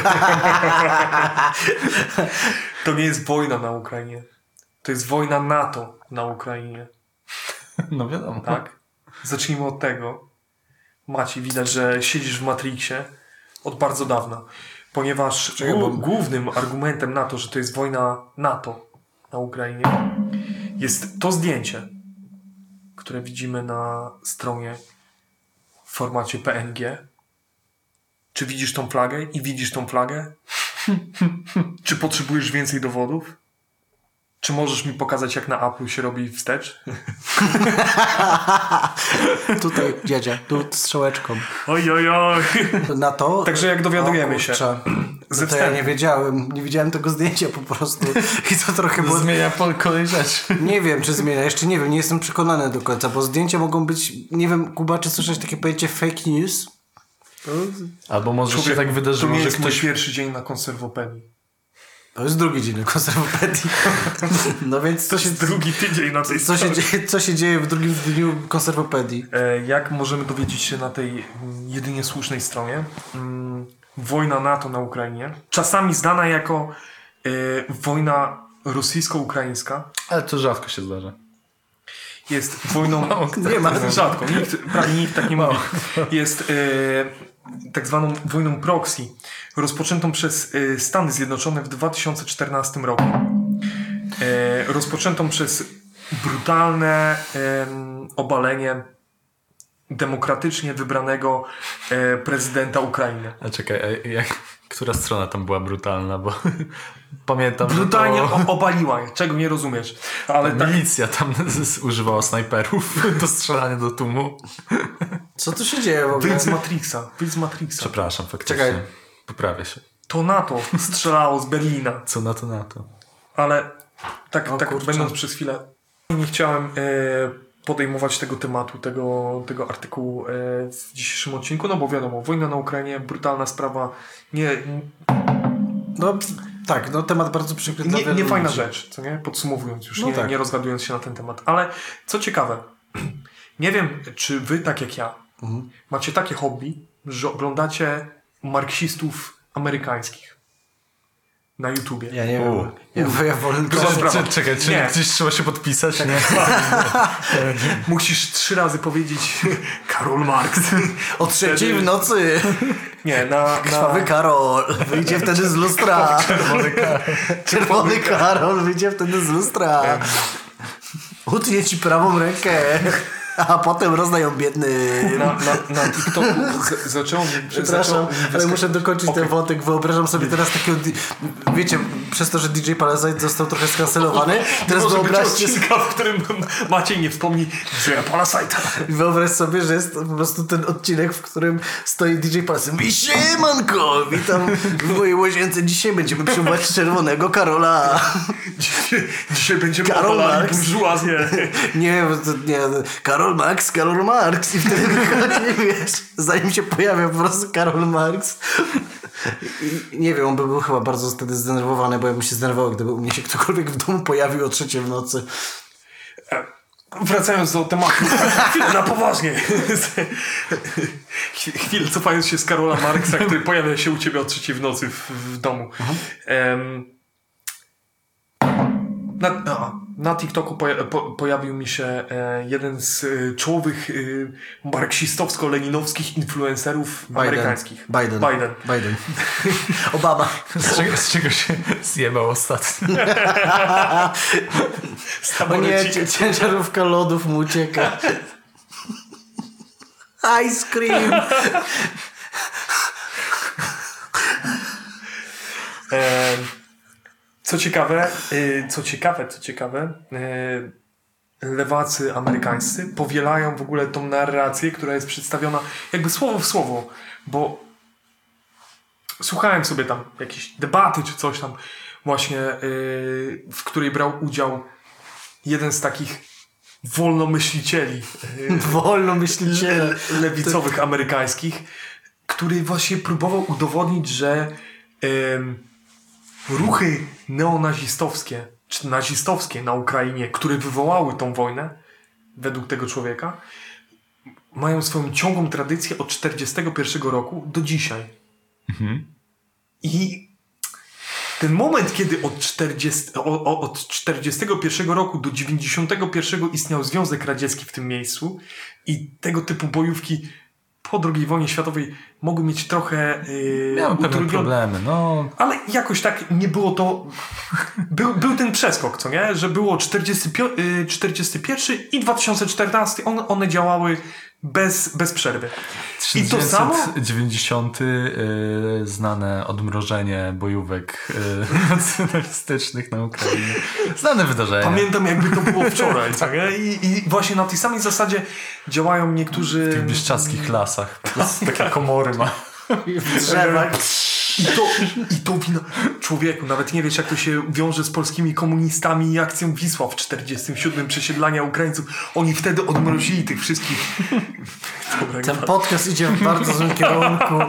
S2: To nie jest wojna na Ukrainie. To jest wojna NATO na Ukrainie.
S3: No wiadomo.
S2: Tak? Zacznijmy od tego. Maci, widać, że siedzisz w Matrixie od bardzo dawna. Ponieważ
S1: Czekaj, bo-
S2: głównym argumentem na to, że to jest wojna NATO na Ukrainie, jest to zdjęcie, które widzimy na stronie w formacie PNG. Czy widzisz tą flagę i widzisz tą flagę? Czy potrzebujesz więcej dowodów? Czy możesz mi pokazać, jak na Apple się robi wstecz?
S1: Tutaj, dziadzia, tu strzałeczką.
S2: Oj, oj, oj.
S1: Na to.
S2: Także jak dowiadujemy
S1: O,
S2: się.
S1: No to ja nie wiedziałem. Nie widziałem tego zdjęcia po prostu. I to trochę było.
S3: Zmienia po kolei rzeczy.
S1: Nie wiem, czy zmienia. Jeszcze nie wiem, nie jestem przekonany do końca, bo zdjęcia mogą być. Nie wiem, Kuba, czy słyszałeś takie pojęcie fake news?
S3: Albo może się
S2: Człowiek,
S3: tak
S2: to
S3: wydarzyło, że
S2: jest mój
S3: ktoś...
S2: pierwszy dzień na konserwopedii.
S1: To jest drugi dzień konserwopedii. No więc co się,
S2: Drugi tydzień na tej
S1: co się,
S2: stronie.
S1: dzieje, co się dzieje w drugim dniu konserwopedii?
S2: E, Jak możemy dowiedzieć się na tej jedynie słusznej stronie? Mm, Wojna NATO na Ukrainie. Czasami znana jako e, wojna rosyjsko-ukraińska.
S3: Ale to rzadko się zdarza.
S2: Jest wojną...
S1: Nie ma.
S2: Rzadko. Nikt, prawie nikt tak nie mówi. Jest e, tak zwaną wojną proxy, rozpoczętą przez e, Stany Zjednoczone w 2014 roku. E, rozpoczętą przez brutalne obalenie demokratycznie wybranego e, prezydenta Ukrainy.
S3: A czekaj, jak, która strona tam była brutalna, bo pamiętam,
S2: Brutalnie
S3: że to...
S2: o- obaliła je, czego nie rozumiesz. Ale tak,
S3: Milicja tam używała snajperów do strzelania do tłumu.
S1: Co tu się dzieje w ogóle?
S2: z Matrixa, wyjdź z Matrixa.
S3: Przepraszam, faktycznie.
S1: Czekaj.
S3: Poprawię się.
S2: To NATO strzelało z Berlina.
S3: Co na to na to?
S2: Ale tak,
S1: O
S2: tak
S1: kurczę.
S2: będąc przez chwilę, nie chciałem e, podejmować tego tematu, tego, tego artykułu e, w dzisiejszym odcinku, no bo wiadomo, wojna na Ukrainie, brutalna sprawa, nie,
S1: No tak, no temat bardzo przykry dla
S2: nie, nie fajna
S1: ludzi.
S2: rzecz, co nie? Podsumowując już,
S1: No
S2: nie,
S1: tak.
S2: nie rozgadując się na ten temat. Ale co ciekawe, nie wiem, czy wy, tak jak ja,
S1: Mhm.
S2: macie takie hobby, że oglądacie marksistów amerykańskich na YouTubie.
S1: Ja nie wiem. Ja, ja wolę.
S3: Czy, czekaj, czy
S2: Nie.
S3: gdzieś trzeba się podpisać? Nie.
S2: Musisz trzy razy powiedzieć Karol Marx.
S1: O trzeciej w nocy
S2: Nie, na,
S1: krwawy
S2: na,
S1: Karol wyjdzie wtedy z lustra. Czerwony Karol. Czerwony Karol wyjdzie wtedy z lustra. Utnie ci prawą rękę, a potem rozdają biedny.
S2: na, na, na TikToku z, zaczęło mi
S1: Przepraszam, ale muszę dokończyć
S2: Okej.
S1: ten wątek. Wyobrażam sobie teraz takiego... Wiecie, przez to, że DJ Palasite został trochę skancelowany, teraz
S2: Może być
S1: wyobraźcie
S2: odcinka, w którym Maciej nie wspomni Jaya Palasite'a.
S1: Wyobraź sobie, że jest po prostu ten odcinek, w którym stoi DJ Palsem. I siemanko! Witam w mojej łazience. Dzisiaj będziemy przyjmować czerwonego Karola.
S2: Dzisiaj, dzisiaj będziemy
S1: Karol
S2: obalali burżuazję.
S1: Nie, nie. Karol Karol Marx, Karol Marx i wtedy wychodzi, wiesz, zanim się pojawia po prostu Karol Marx. I, nie wiem, on by był chyba bardzo wtedy zdenerwowany, bo ja bym się zdenerwował, gdyby u mnie się ktokolwiek w domu pojawił o trzeciej w nocy.
S2: Wracając do tematu, chwilę na poważnie. Chwilę cofając się z Karola Marksa, który pojawia się u ciebie o trzeciej w nocy w, w domu. Em, na, a, na TikToku poja, po, pojawił mi się e, jeden z e, czołowych e, marksistowsko-leninowskich influencerów amerykańskich.
S1: Biden.
S2: Biden.
S1: Biden. Obama.
S3: Z czego, z czego się zjebał ostatnio?
S1: O nie, ciężarówka lodów mu ucieka. Ice cream.
S2: E, Co ciekawe, y, co ciekawe, co ciekawe, y, lewacy amerykańscy powielają w ogóle tą narrację, która jest przedstawiona jakby słowo w słowo, bo słuchałem sobie tam jakiejś debaty czy coś tam właśnie, y, w której brał udział jeden z takich wolnomyślicieli
S1: Wolno myślicie.
S2: le- lewicowych amerykańskich, który właśnie próbował udowodnić, że ruchy neonazistowskie czy nazistowskie na Ukrainie, które wywołały tą wojnę, według tego człowieka, mają swoją ciągłą tradycję od 1941 roku do dzisiaj. I ten moment, kiedy od, 40, o, o, od 41 roku do 91 istniał Związek Radziecki w tym miejscu i tego typu bojówki po II wojnie światowej mogły mieć trochę yy,
S3: Miałem
S2: utrudnione-
S3: problemy, no.
S2: ale jakoś tak nie było to. Był, był ten przeskok, co nie? Że było 45, y, 41 i 2014. On, one działały bez, bez przerwy. I to samo.
S3: 1990 y, znane odmrożenie bojówek y, nacjonalistycznych na Ukrainie. Znane wydarzenie.
S2: Pamiętam, jakby to było wczoraj, nie? I, I właśnie na tej samej zasadzie działają niektórzy.
S3: w tych bieszczadzkich lasach. Takie komory ma.
S1: W drzewach.
S2: I to, I to wina. Człowieku, nawet nie wiesz, jak to się wiąże z polskimi komunistami i akcją Wisła w 47 przesiedlania Ukraińców. Oni wtedy odmrozili tych wszystkich. Dobra,
S1: Ten podcast idzie w bardzo złym kierunku.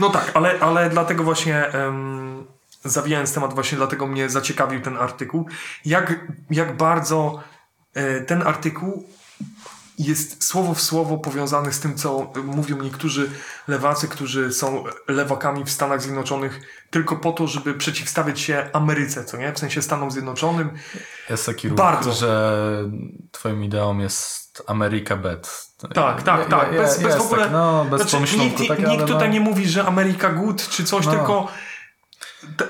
S2: No tak, ale, ale dlatego właśnie em, zawijając temat, właśnie dlatego mnie zaciekawił ten artykuł. Jak, jak bardzo e, ten artykuł jest słowo w słowo powiązany z tym, co mówią niektórzy lewacy, którzy są lewakami w Stanach Zjednoczonych tylko po to, żeby przeciwstawiać się Ameryce, co nie? W sensie Stanom Zjednoczonym.
S3: Jest taki ruch,
S2: Bardzo.
S3: że twoją ideą jest America Bet.
S2: Tak, tak, tak. Bez, bez w ogóle.
S3: Tak, no, bez
S2: znaczy,
S3: pomyślunku.
S2: nikt,
S3: tak,
S2: nikt
S3: ale
S2: tutaj
S3: no,
S2: nie mówi, że Ameryka good czy coś,
S3: No.
S2: tylko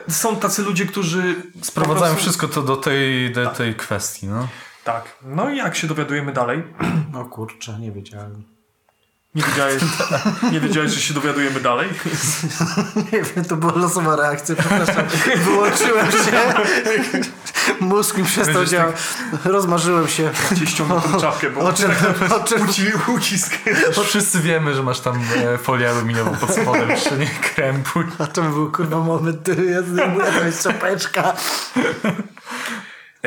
S2: są tacy ludzie, którzy
S3: Sprowadzają
S2: prostu-
S3: wszystko to do tej, do tej kwestii, no.
S2: Tak. No i jak się dowiadujemy dalej?
S1: O kurczę, nie wiedziałem.
S2: Nie wiedziałeś, nie wiedziałeś, że się dowiadujemy dalej?
S1: Nie wiem, to była losowa reakcja, przepraszam. Wyłączyłem się. Mózg mi przestał
S3: Będziesz
S1: działać. Rozmarzyłem się.
S2: Cię ściągnę tą czapkę, bo
S1: O czym, o czym,
S2: uci, ucisk.
S3: Bo wszyscy wiemy, że masz tam e, folię aluminiową pod spodem, jeszcze nie krępuj.
S1: o czym był kurwa moment, ja zdejmuję, to jest czapeczka.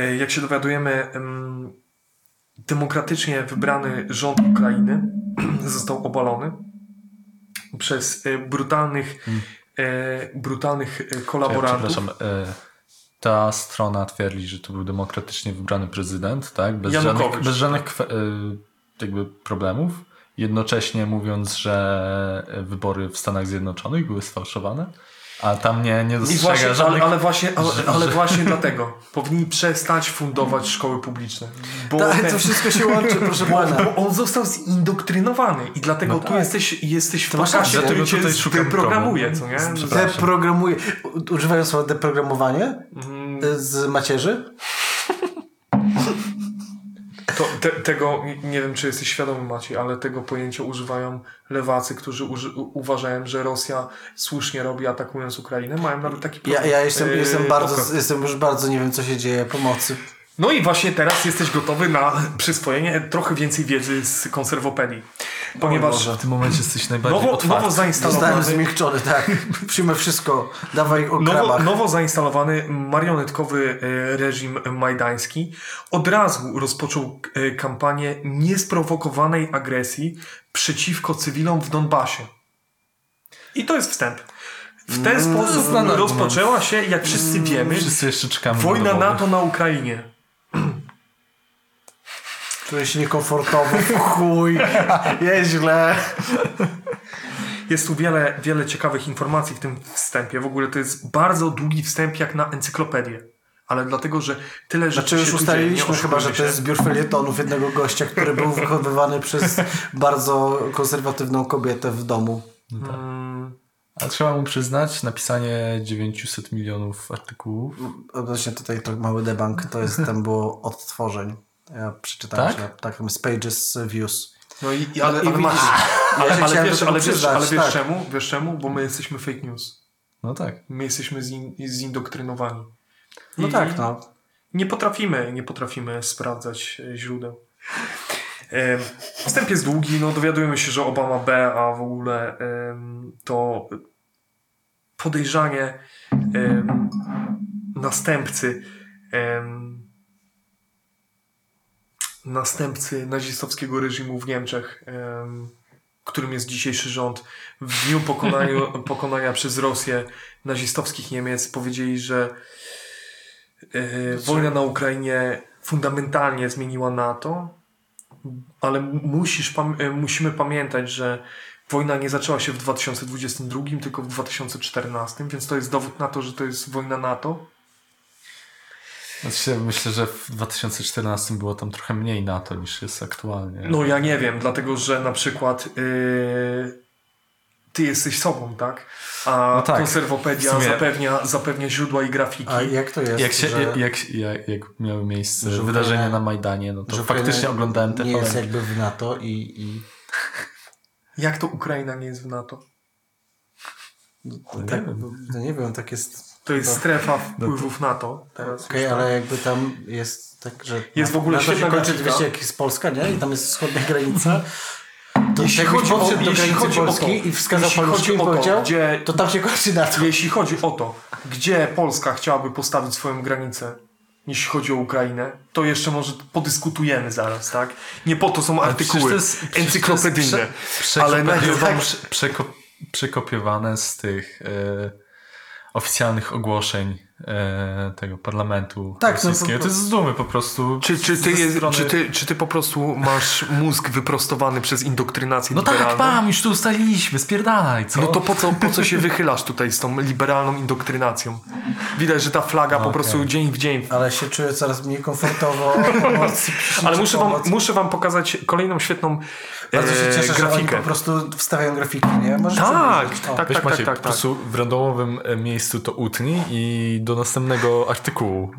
S2: E, Jak się dowiadujemy, em, demokratycznie wybrany rząd Ukrainy został obalony przez e, brutalnych, e, brutalnych
S3: Ja,
S2: kolaborantów.
S3: e, ta strona twierdzi, że to był demokratycznie wybrany prezydent, tak? Bez
S2: Janukowicz,
S3: żadnych, bez żadnych e, jakby problemów. Jednocześnie mówiąc, że wybory w Stanach Zjednoczonych były sfałszowane, a tam nie, nie dostrzega
S2: właśnie, ale,
S3: żadnych...
S2: ale właśnie, ale, ale właśnie dlatego powinni przestać fundować szkoły publiczne. Bo,
S1: Tak,
S2: ten-
S1: to wszystko się łączy, proszę
S2: bo,
S1: pana.
S2: bo on został zindoktrynowany i dlatego
S3: No
S2: tu
S3: tak.
S2: jesteś, jesteś w pokazie, który
S3: dlatego
S2: cię
S3: tutaj szukam
S2: programuje, co nie?
S1: Deprogramuje. Używają słowa deprogramowanie
S2: Mm,
S1: z macierzy?
S2: Te, tego, nie wiem czy jesteś świadomy Maciej, ale tego pojęcia używają lewacy, którzy uży, u, uważają, że Rosja słusznie robi atakując Ukrainę. Mają nawet taki
S1: Ja, ja jestem,
S2: yy,
S1: jestem, bardzo,
S2: okres.
S1: jestem już bardzo, nie wiem co się dzieje, pomocy.
S2: No i właśnie teraz jesteś gotowy na przyswojenie trochę więcej wiedzy z konserwopedii. Ponieważ
S1: Boże.
S3: W tym momencie jesteś najbardziej
S2: nowo,
S3: otwarty.
S2: nowo
S1: Zostałem
S2: zainstalowany...
S1: zmiękczony, tak. Przyjmę wszystko. Dawaj o
S2: Nowo,
S1: krabach.
S2: nowo zainstalowany marionetkowy e, reżim majdański od razu rozpoczął e, kampanię niesprowokowanej agresji przeciwko cywilom w Donbasie. I to jest wstęp. W ten sposób
S3: znany argument.
S2: rozpoczęła się, jak wszyscy wiemy,
S3: Wszyscy jeszcze czekamy na
S2: wojna. NATO na Ukrainie.
S1: Czuję się niekomfortowo. Chuj. Jest źle.
S2: Jest tu wiele, wiele ciekawych informacji w tym wstępie. W ogóle to jest bardzo długi wstęp jak na encyklopedię. Ale dlatego, że tyle rzeczy
S1: Znaczy już ustaliliśmy chyba, że to jest zbiór felietonów jednego gościa, który był wychowywany przez bardzo konserwatywną kobietę w domu.
S2: Mm,
S3: A trzeba mu przyznać, napisanie 900 milionów artykułów.
S1: Odnośnie tutaj to mały debank, to jest tam było odtworzeń. Ja przeczytałem
S3: Tak?
S1: się, tak, jest Pages Views.
S2: No i, i ale,
S1: I
S2: ale, masz,
S1: widzisz,
S2: ale, ale, wiesz, ale, wiesz,
S1: przyznać,
S2: ale wiesz
S1: tak.
S2: czemu? Wiesz czemu? Bo my jesteśmy fake news.
S3: No tak.
S2: My jesteśmy zin, zindoktrynowani.
S1: No
S2: I
S1: tak, no.
S2: Nie potrafimy, nie potrafimy sprawdzać e, źródeł. Em, Wstęp jest długi, no dowiadujemy się, że Obama B, a w ogóle to podejrzanie następcy następcy nazistowskiego reżimu w Niemczech, em, którym jest dzisiejszy rząd, w dniu pokonaniu, pokonania przez Rosję nazistowskich Niemiec powiedzieli, że e, wojna na Ukrainie fundamentalnie zmieniła NATO, ale musisz, e, musimy pamiętać, że wojna nie zaczęła się w 2022, tylko w 2014, więc to jest dowód na to, że to jest wojna NATO.
S3: Znaczy, myślę, że w 2014 było tam trochę mniej NATO niż jest aktualnie.
S2: No ja nie wiem, dlatego że na przykład yy, ty jesteś sobą, tak? A
S3: No tak,
S2: konserwopedia
S3: sumie-
S2: zapewnia, zapewnia źródła i grafiki.
S1: A jak to jest,
S3: Jak, się,
S1: że,
S3: jak, jak, jak, miały miejsce
S1: Że
S3: wydarzenia na Majdanie, no to
S1: że
S3: faktycznie oglądałem te
S1: Nie jest jakby w NATO i... i
S2: Jak to Ukraina nie jest w NATO?
S1: tak, no nie wiem, tak jest...
S2: To jest
S1: No.
S2: strefa wpływów NATO. Teraz
S1: Okej,
S2: tak.
S1: ale jakby tam jest tak, że...
S2: Jest w ogóle
S1: na to się kończy, wiecie, jak jest Polska, nie? I tam jest wschodnia granica. To
S2: Jeśli chodzi o- jeśli
S1: granicy
S2: chodzi o to-
S1: Polski i wskazał
S2: jeśli chodzi o to, gdzie-
S1: to tam się kończy NATO.
S2: Jeśli chodzi o to, gdzie Polska chciałaby postawić swoją granicę, jeśli chodzi o Ukrainę, to jeszcze może podyskutujemy zaraz, tak? Nie po to są artykuły
S3: to jest- to
S2: encyklopedyczne.
S3: Prze,
S2: ale na-
S3: przekopiowane-
S2: tak,
S3: przeko, przekopiowane z tych e, oficjalnych ogłoszeń e, tego parlamentu
S1: Tak, no,
S3: rosyjskiego.
S1: po-
S3: to jest z dumy po prostu.
S2: Czy, czy, ty jest,
S3: strony-
S2: czy, ty, czy ty po prostu masz mózg wyprostowany przez indoktrynację
S3: No tak,
S2: liberalną?
S3: mam, już tu ustaliliśmy, spierdalaj, co?
S2: No to po co, po co się wychylasz tutaj z tą liberalną indoktrynacją? Widać, że ta flaga po
S3: Okej.
S2: prostu dzień w dzień.
S1: Ale się czuję coraz mniej komfortowo.
S2: Ale muszę wam, muszę wam pokazać kolejną świetną
S1: Bardzo się
S2: e,
S1: cieszę, że oni
S2: grafikę.
S1: po prostu wstawiają grafiki, nie? Możesz
S2: Tak.
S1: O.
S2: tak,
S3: Weź
S2: tak,
S3: Maciej,
S2: tak,
S3: po
S2: tak.
S3: prostu w randomowym e, miejscu to utnij i do następnego artykułu.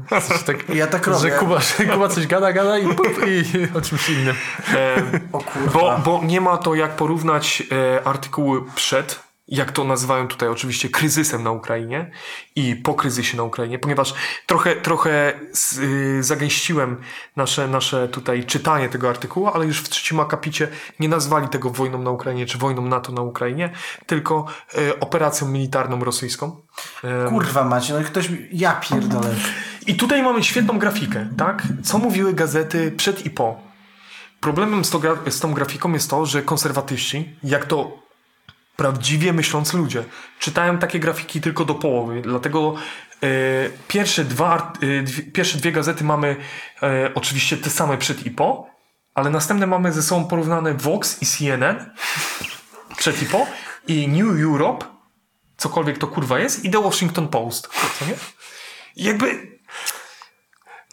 S3: Tak,
S1: Ja tak robię.
S3: Że Kuba, że Kuba coś gada, gada i, pup, i o czymś innym.
S2: E,
S1: O kurwa.
S2: Bo, bo nie ma to jak porównać e, artykuły przed, jak to nazywają tutaj oczywiście kryzysem na Ukrainie i po kryzysie na Ukrainie, ponieważ trochę, trochę y, zagęściłem nasze, nasze tutaj czytanie tego artykułu, ale już w trzecim akapicie nie nazwali tego wojną na Ukrainie czy wojną NATO na Ukrainie, tylko e, operacją militarną rosyjską. E,
S1: Kurwa macie, no i ktoś... Ja pierdolę.
S2: i tutaj mamy świetną grafikę, tak? Co mówiły gazety przed i po. Problemem z, to z tą grafiką jest to, że konserwatyści, jak to prawdziwie myślący ludzie, czytają takie grafiki tylko do połowy. Dlatego e, pierwsze, dwa, e, dwie, pierwsze dwie gazety mamy e, oczywiście te same przed i po, ale następne mamy ze sobą porównane Vox i CNN przed i po i New Europe, cokolwiek to kurwa jest, i The Washington Post. Co nie? Jakby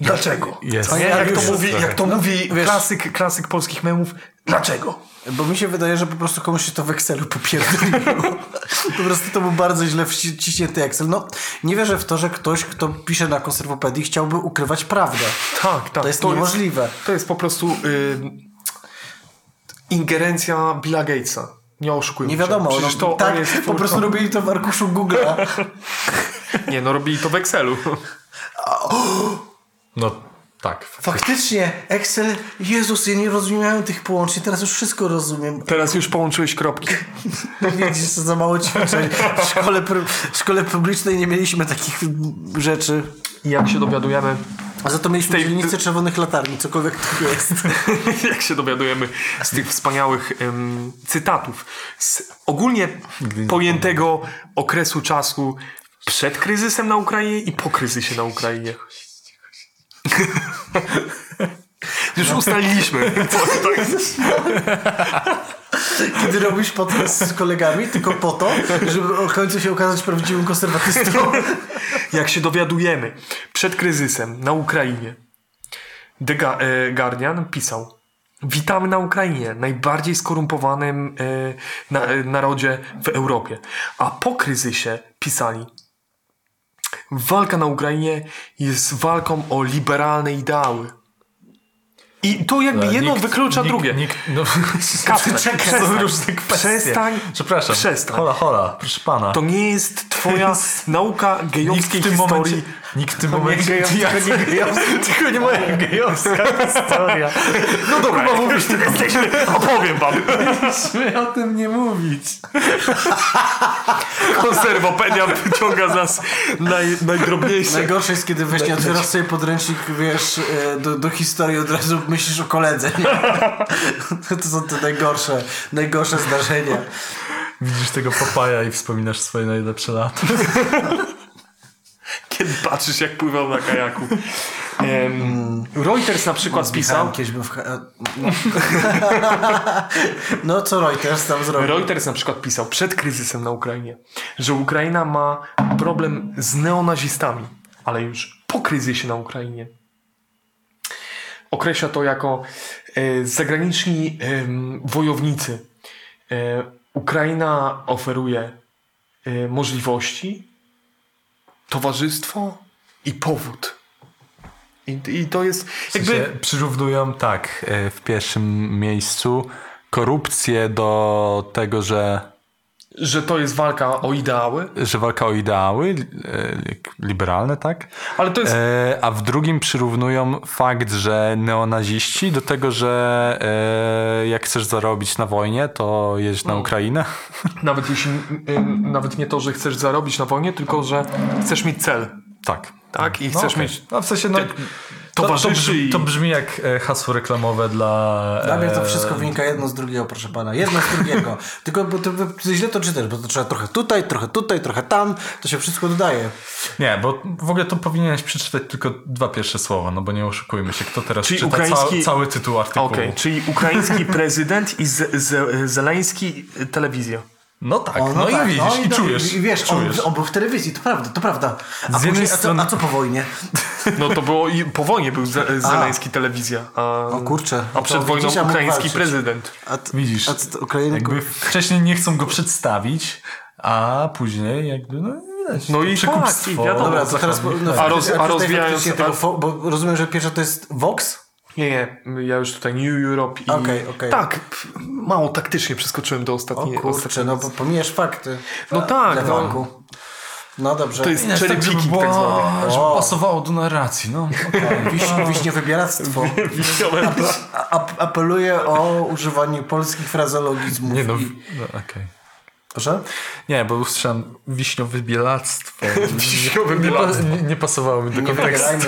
S2: Dlaczego?
S3: Jest.
S2: Nie? Jak to mówi, jak to mówi
S1: wiesz-
S2: klasyk, klasyk polskich memów, dlaczego?
S1: Bo mi się wydaje, że po prostu komuś się to w Excelu popierdoliło. po prostu to był bardzo źle wci- wciśnięty Excel. No, nie wierzę w to, że ktoś, kto pisze na konserwopedii chciałby ukrywać prawdę.
S2: Tak, tak.
S1: To jest niemożliwe.
S2: to jest po prostu y, ingerencja Billa Gatesa. Nie oszukujmy
S1: Nie wiadomo, no,
S2: to
S1: tak,
S2: jest
S1: po prostu robili to w arkuszu Google'a.
S2: Nie, no robili to w Excelu.
S3: No, Tak.
S1: Faktycznie, Excel, Jezus, ja nie rozumiałem tych połączeń, teraz już wszystko rozumiem.
S2: Teraz już połączyłeś kropki.
S1: Widzisz, co za mało ćwiczeń. W szkole, w szkole publicznej nie mieliśmy takich rzeczy.
S2: I jak się dowiadujemy,
S1: A za to mieliśmy
S2: tej-
S1: dzielnicę czerwonych latarni, cokolwiek to jest.
S2: jak się dowiadujemy z tych wspaniałych em, cytatów z ogólnie pojętego okresu czasu przed kryzysem na Ukrainie i po kryzysie na Ukrainie. Już ustaliliśmy.
S1: Kiedy robisz podcast z kolegami, tylko po to, żeby o końcu się okazać prawdziwym konserwatystą.
S2: Jak się dowiadujemy przed kryzysem na Ukrainie, The e, Guardian pisał Witamy na Ukrainie, najbardziej skorumpowanym e, e, narodzie w Europie. A po kryzysie pisali Walka na Ukrainie jest walką o liberalne ideały. I to jakby jedno
S3: Nikt-
S2: wyklucza
S3: nikt-
S2: drugie.
S3: Nikt, no, czekaj,
S2: przestań.
S3: są różne kwestie.
S2: Przestań.
S3: Przepraszam.
S2: Przestań.
S3: Hola, hola, proszę pana.
S2: To nie jest twoja nauka gejowskiej
S3: w tym
S2: historii.
S3: momencie, nikt w tym
S2: To nie
S3: momencie,
S2: gejowska,
S3: ja,
S2: nie gejowska.
S3: tylko nie moja gejowska historia.
S2: No dobra, Kuba, mówisz, ty jesteśmy, opowiem wam.
S3: Musimy o tym nie mówić.
S2: Konserwopedia wyciąga z nas naj, najdrobniejsze.
S1: Najgorsze jest, kiedy weź nie otwierasz sobie podręcznik, wiesz, e, do, do historii od razu myślisz o koledze. Nie? To są te najgorsze, najgorsze zdarzenia.
S3: Widzisz tego papaja i wspominasz swoje najlepsze lata.
S2: Kiedy patrzysz, jak pływał na kajaku. Em, Reuters na przykład spisał,
S1: Kiedyś bym w... No. no co Reuters tam zrobił?
S2: Reuters na przykład pisał przed kryzysem na Ukrainie, że Ukraina ma problem z neonazistami, ale już po kryzysie na Ukrainie. Określa to jako e, zagraniczni em, wojownicy. E, Ukraina oferuje e, możliwości, towarzystwo i powód. I, I to jest jakby...
S3: Jakby przyrównują tak e, w pierwszym miejscu korupcję do tego, że,
S2: że to jest walka o ideały,
S3: że walka o ideały e, liberalne, tak?
S2: ale to jest
S3: E, a w drugim przyrównują fakt, że neonaziści do tego, że e, jak chcesz zarobić na wojnie, to jedź na Ukrainę.
S2: Nawet jeśli, nawet nie to, że chcesz zarobić na wojnie, tylko że chcesz mieć cel,
S3: Tak.
S2: tak? I
S3: No,
S2: chcesz
S3: okej.
S2: mieć
S3: No w sensie, no, to, to,
S2: towarzyszy
S3: brzmi, to brzmi jak e, hasło reklamowe dla...
S1: Dla mnie to
S3: e,
S1: wszystko wynika jedno z drugiego, proszę pana. Jedno z drugiego. Tylko bo to, ty źle to czytasz, bo to trzeba trochę tutaj, trochę tutaj, trochę tam. To się wszystko dodaje.
S3: Nie, bo w ogóle to powinieneś przeczytać tylko dwa pierwsze słowa, no bo nie oszukujmy się, kto teraz
S2: Czyli
S3: czyta
S2: ukraiński-
S3: ca, cały tytuł artykułu.
S2: Okej, czyli ukraiński prezydent i z, z, Zeleński y, telewizja.
S3: No tak,
S1: O,
S3: no,
S1: tak,
S3: i widzisz,
S1: no
S3: i czujesz.
S1: I wiesz,
S3: czujesz.
S1: On, on był w telewizji, to prawda, to prawda. A,
S3: Z
S1: później, a, co,
S3: strony-
S1: a co po wojnie?
S2: No to było i po wojnie był Ze, Zeleński telewizja. A,
S1: O kurczę.
S2: A przed wojną
S1: widzisz, a
S2: ukraiński prezydent.
S1: A t-
S3: Widzisz,
S1: A co, Ukrainy...
S3: Jakby wcześniej nie chcą go przedstawić, a później jakby, no widać.
S2: No i
S3: przekupstwo.
S2: tak, i wiadomo.
S1: Dobra, to teraz... No,
S2: A roz- a rozwijając-
S1: Tego, bo rozumiem, że pierwsza to jest Vox?
S2: Nie, nie, ja już tutaj New Europe i...
S1: Okej, okej.
S2: Tak, mało taktycznie przeskoczyłem do
S1: O
S2: ostatniej...
S1: kurczę,
S2: ostatniej-
S1: no bo pomijasz fakty.
S2: No tak, no.
S1: No dobrze.
S2: To jest
S3: Nie,
S2: cherry
S3: tak, żeby,
S2: picking
S3: było,
S2: tak zwany.
S3: żeby
S1: O.
S3: pasowało do narracji, no.
S1: Wiś, wiśniowe bieractwo.
S2: Wiśniowe-
S1: A- ap- apeluję o używanie polskich frazeologizmów.
S3: Nie no,
S1: I-
S3: no okej.
S1: Proszę?
S3: Nie, bo usłyszałem wiśniowe bielactwo.
S2: Wiśniowe bielactwo.
S3: Nie, nie pasowało mi do kontekstu.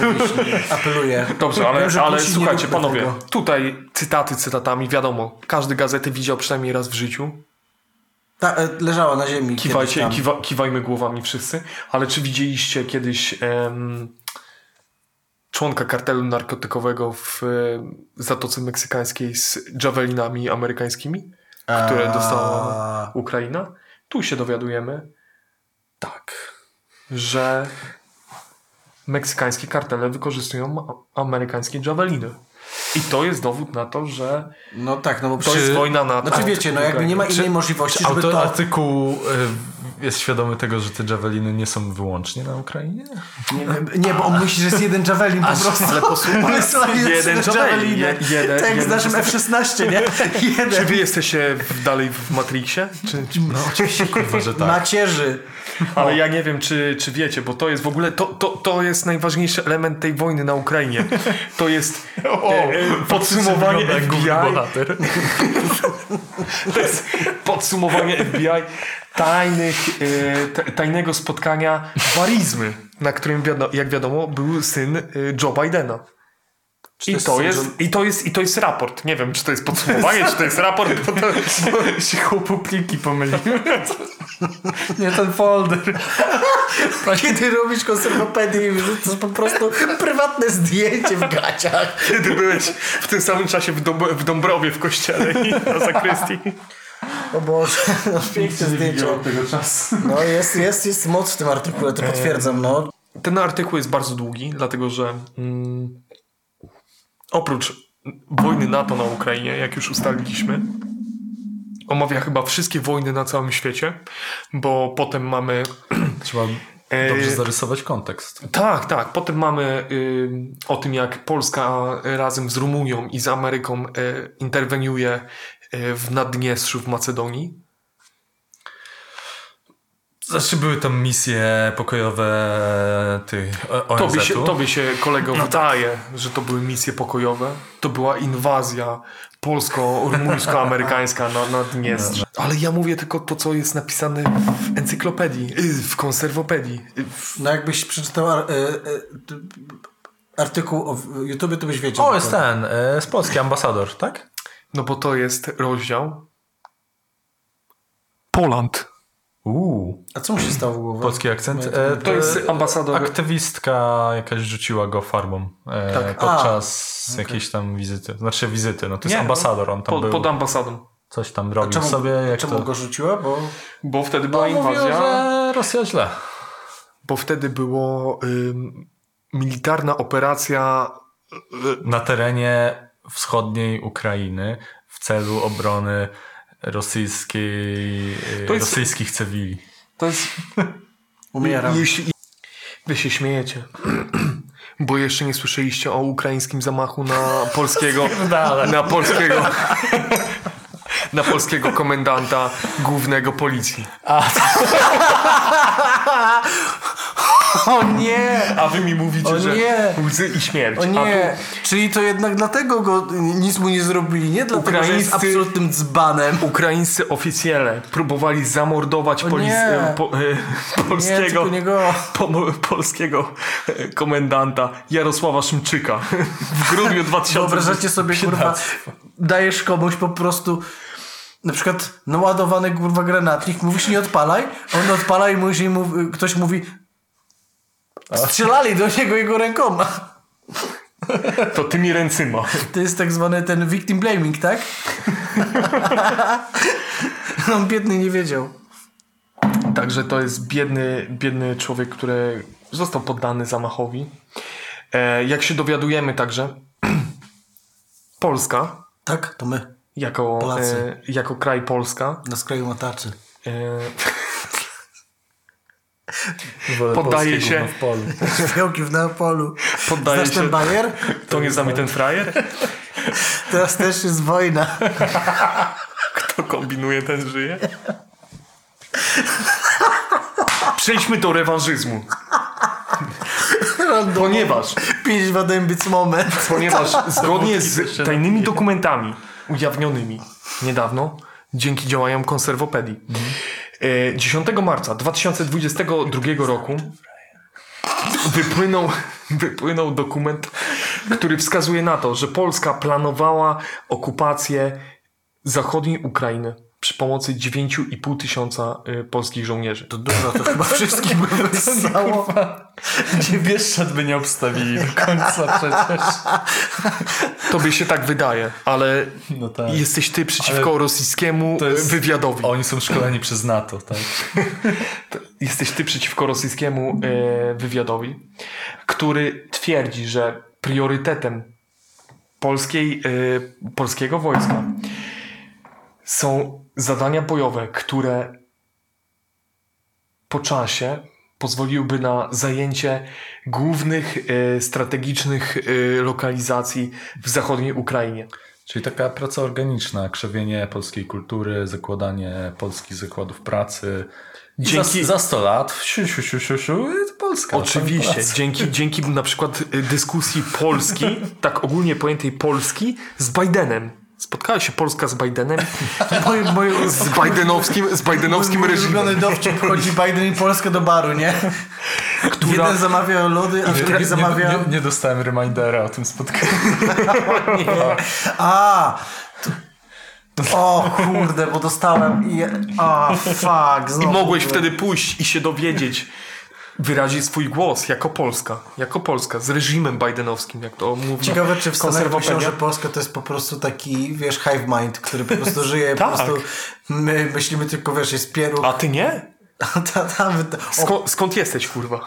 S1: Apeluję.
S2: Dobrze, ale,
S1: Wiem,
S2: ale słuchajcie, panowie,
S1: tego.
S2: tutaj cytaty cytatami, wiadomo, każdy gazety widział przynajmniej raz w życiu.
S1: Ta, e, leżała na ziemi.
S2: Kiwajcie, kiwa, kiwajmy głowami wszyscy, ale czy widzieliście kiedyś em, członka kartelu narkotykowego w e, Zatoce Meksykańskiej z javelinami amerykańskimi, które dostała Ukraina? Tu się dowiadujemy, tak, że meksykańskie kartele wykorzystują amerykańskie javeliny. I to jest dowód na to, że
S1: No tak, no bo
S2: to
S1: przecież...
S2: jest wojna na
S1: Znaczy wiecie, no jakby nie ma innej możliwości, żeby to...
S3: artykuł jest świadomy tego, że te javeliny nie są wyłącznie na Ukrainie?
S1: Nie, nie, bo on myśli, że jest jeden javelin po prostu.
S2: ale posłuchaj,
S1: On jest jeden
S2: jeden javelin, je- jeden-
S1: Tak jak z naszym F-16, nie?
S2: Czy
S1: Jeden.
S2: wy jesteście dalej w Matrixie? Czy, czy...
S3: No oczywiście, kurwa, że tak.
S1: Macierzy.
S2: Ale ja nie wiem, czy, czy wiecie, bo to jest w ogóle, to, to, to jest najważniejszy element tej wojny na Ukrainie. To jest e, e, podsumowanie FBI, to jest podsumowanie FBI tajnych, e, ta- tajnego spotkania warizmy, na którym, wiado, jak wiadomo, był syn e, Joe Bidena. I to, jest,
S1: Joe-
S2: I, to jest, I to jest raport. Nie wiem, czy to jest podsumowanie, czy to jest raport, bo to,
S3: Bo się chłopu pliki pomyliły. Nie ten folder.
S1: Kiedy robisz konserwopedię i wrzucasz po prostu prywatne zdjęcie w gaciach.
S2: kiedy byłeś w tym samym czasie w, Dąb- w Dąbrowie w kościele i na zakrystii.
S1: O Boże, no, piękne zdjęcie.
S3: tego czasu.
S1: No jest, jest, jest moc w tym artykule, to potwierdzam, no.
S2: Ten artykuł jest bardzo długi, dlatego że mm, oprócz wojny NATO na Ukrainie, jak już ustaliliśmy, omawia chyba wszystkie wojny na całym świecie, bo potem mamy.
S3: Trzeba
S2: E,
S3: dobrze zarysować kontekst.
S2: Tak, tak. Potem mamy y, o tym, jak Polska razem z Rumunią i z Ameryką y, interweniuje w Naddniestrzu w Macedonii.
S3: Znaczy były tam misje pokojowe tych ONZ-u.
S2: Tobie się, tobie się kolego wydaje, że to były misje pokojowe. To była inwazja polsko-rumuńsko-amerykańska na, na Dniestrze. Ale ja mówię tylko to, co jest napisane w encyklopedii, y, w konserwopedii. y, w-
S1: No jakbyś przeczytał e, e, artykuł o w YouTube, to byś wiedział.
S3: O, jest ten, e, z Polski ambasador, tak?
S2: No bo to jest rozdział Poland.
S3: Uuu,
S1: A co mu się stało w głowie?
S3: polski akcent. E,
S2: To jest ambasador...
S3: Aktywistka jakaś rzuciła go farbą e,
S2: Tak.
S3: podczas jakiejś tam wizyty. Znaczy wizyty, no to jest
S2: Nie,
S3: ambasador, on tam
S2: pod,
S3: był,
S2: pod ambasadą.
S3: coś tam robił
S1: Czemu,
S3: sobie. Jak
S1: czemu
S3: to...
S1: go rzuciła? Bo
S2: Bo wtedy była
S3: No, mówił,
S2: inwazja.
S3: że Rosja źle.
S2: Bo wtedy było ym, militarna operacja y,
S3: Na terenie wschodniej Ukrainy w celu obrony rosyjskiej,
S2: To jest-
S3: rosyjskich cywili.
S2: To jest.
S1: umieram.
S2: Jeśli. Wy się śmiejecie. Bo jeszcze nie słyszeliście o ukraińskim zamachu na polskiego. na polskiego. Na polskiego komendanta głównego policji.
S1: O nie!
S2: A wy mi mówicie,
S1: O
S2: że
S1: nie!
S2: łzy i śmierć.
S1: O nie! Czyli to jednak dlatego go nic mu nie zrobili, nie dlatego, że jest absolutnym dzbanem.
S2: tu ukraińscy oficjele próbowali zamordować e, po, e, polskiego,
S1: nie
S2: po, polskiego e, komendanta Jarosława Szymczyka w grudniu 2000.
S1: Wyobrażacie sobie, kurwa, dajesz komuś po prostu na przykład naładowany kurwa granatnik, mówisz nie odpalaj, on odpala i mówi, mówi, ktoś mówi strzelali do niego jego rękoma.
S2: To tymi ręcyma.
S1: To jest tak zwany ten victim blaming, tak? On biedny nie wiedział.
S2: Także to jest biedny, biedny człowiek, który został poddany zamachowi. E, jak się dowiadujemy także, Polska,
S1: Tak? To my.
S2: jako, e, jako kraj Polska,
S1: Na skraju mataczy.
S2: e, Poddaje się.
S3: w polu.
S1: W Neapolu.
S2: poddaje
S1: Znasz
S2: się...
S1: ten bajer?
S2: To nie znamy ten frajer?
S1: Teraz też jest wojna.
S2: Kto kombinuje, ten żyje. Przejdźmy do rewanżyzmu. Ponieważ,
S1: Pięć wadębic moment.
S2: ponieważ zgodnie z tajnymi dokumentami ujawnionymi niedawno dzięki działaniom konserwopedii e, 10 marca 2022 roku wypłynął, wypłynął dokument, który wskazuje na to, że Polska planowała okupację zachodniej Ukrainy przy pomocy 9,5 tysiąca y, polskich żołnierzy.
S1: To dużo, to chyba wszystkich by wystało.
S3: Gdzie Bieszczad by nie obstawili do końca przecież.
S2: Tobie się tak wydaje, ale
S3: No tak.
S2: jesteś ty przeciwko
S3: Ale
S2: rosyjskiemu
S3: jest-
S2: wywiadowi.
S3: Oni są szkoleni przez NATO, tak?
S2: Jesteś ty przeciwko rosyjskiemu e, wywiadowi, który twierdzi, że priorytetem polskiej, e, polskiego wojska są zadania bojowe, które po czasie pozwoliłby na zajęcie głównych e, strategicznych e, lokalizacji w zachodniej Ukrainie.
S3: Czyli taka praca organiczna, krzewienie polskiej kultury, zakładanie polskich zakładów pracy.
S2: Dzięki-
S3: Za, za 100 lat, siu, siu, siu, siu, siu, Polska.
S2: Oczywiście, dzięki, dzięki na przykład y, dyskusji Polski, tak ogólnie pojętej Polski, z Bidenem. Spotkała się Polska z Bidenem, moje, moje, z Bidenowskim, z Bidenowskim reżimem.
S1: ulubiony dowcip chodzi Biden i Polskę do baru, nie?
S2: Która-
S1: Jeden zamawia lody, a drugi
S3: Nie,
S1: zamawia...
S3: nie, nie dostałem remindera o tym spotkaniu.
S1: Nie. A! To... O kurde, bo dostałem i... A, fuck,
S2: I
S1: znowu.
S2: mogłeś wtedy pójść i się dowiedzieć, wyrazić swój głos jako Polska, jako Polska, z reżimem bidenowskim, jak to mówi
S1: Ciekawe, czy w Stanach myślą, że Polska to jest po prostu taki, wiesz, hive mind, który po prostu żyje, po
S2: Tak.
S1: prostu my myślimy tylko, wiesz, jest pieróg.
S2: A ty nie? Sko- skąd jesteś, kurwa?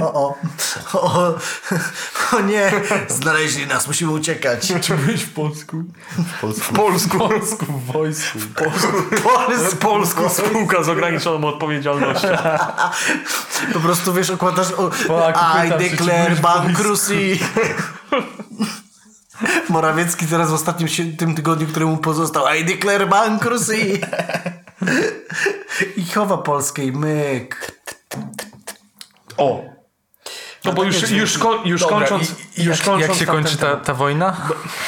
S1: o, o, o, o nie, znaleźli nas, musimy uciekać.
S3: Czy byłeś w Polsku? W Polsku.
S2: W Polsku.
S3: W Polsku, w wojsku.
S2: Z Polską spółka z ograniczoną odpowiedzialnością.
S1: Po prostu, wiesz, okładasz, o,
S3: Polaku
S1: I declare bankruptcy. Morawiecki teraz w ostatnim tym tygodniu, któremu pozostał I declare bankruptcy. I chowa Polskę i myk.
S2: O! No bo już, już, ko- już
S3: Dobra,
S2: kończąc,
S3: i, i
S2: już
S3: jak,
S2: kończąc
S3: jak się kończy ta, ta wojna?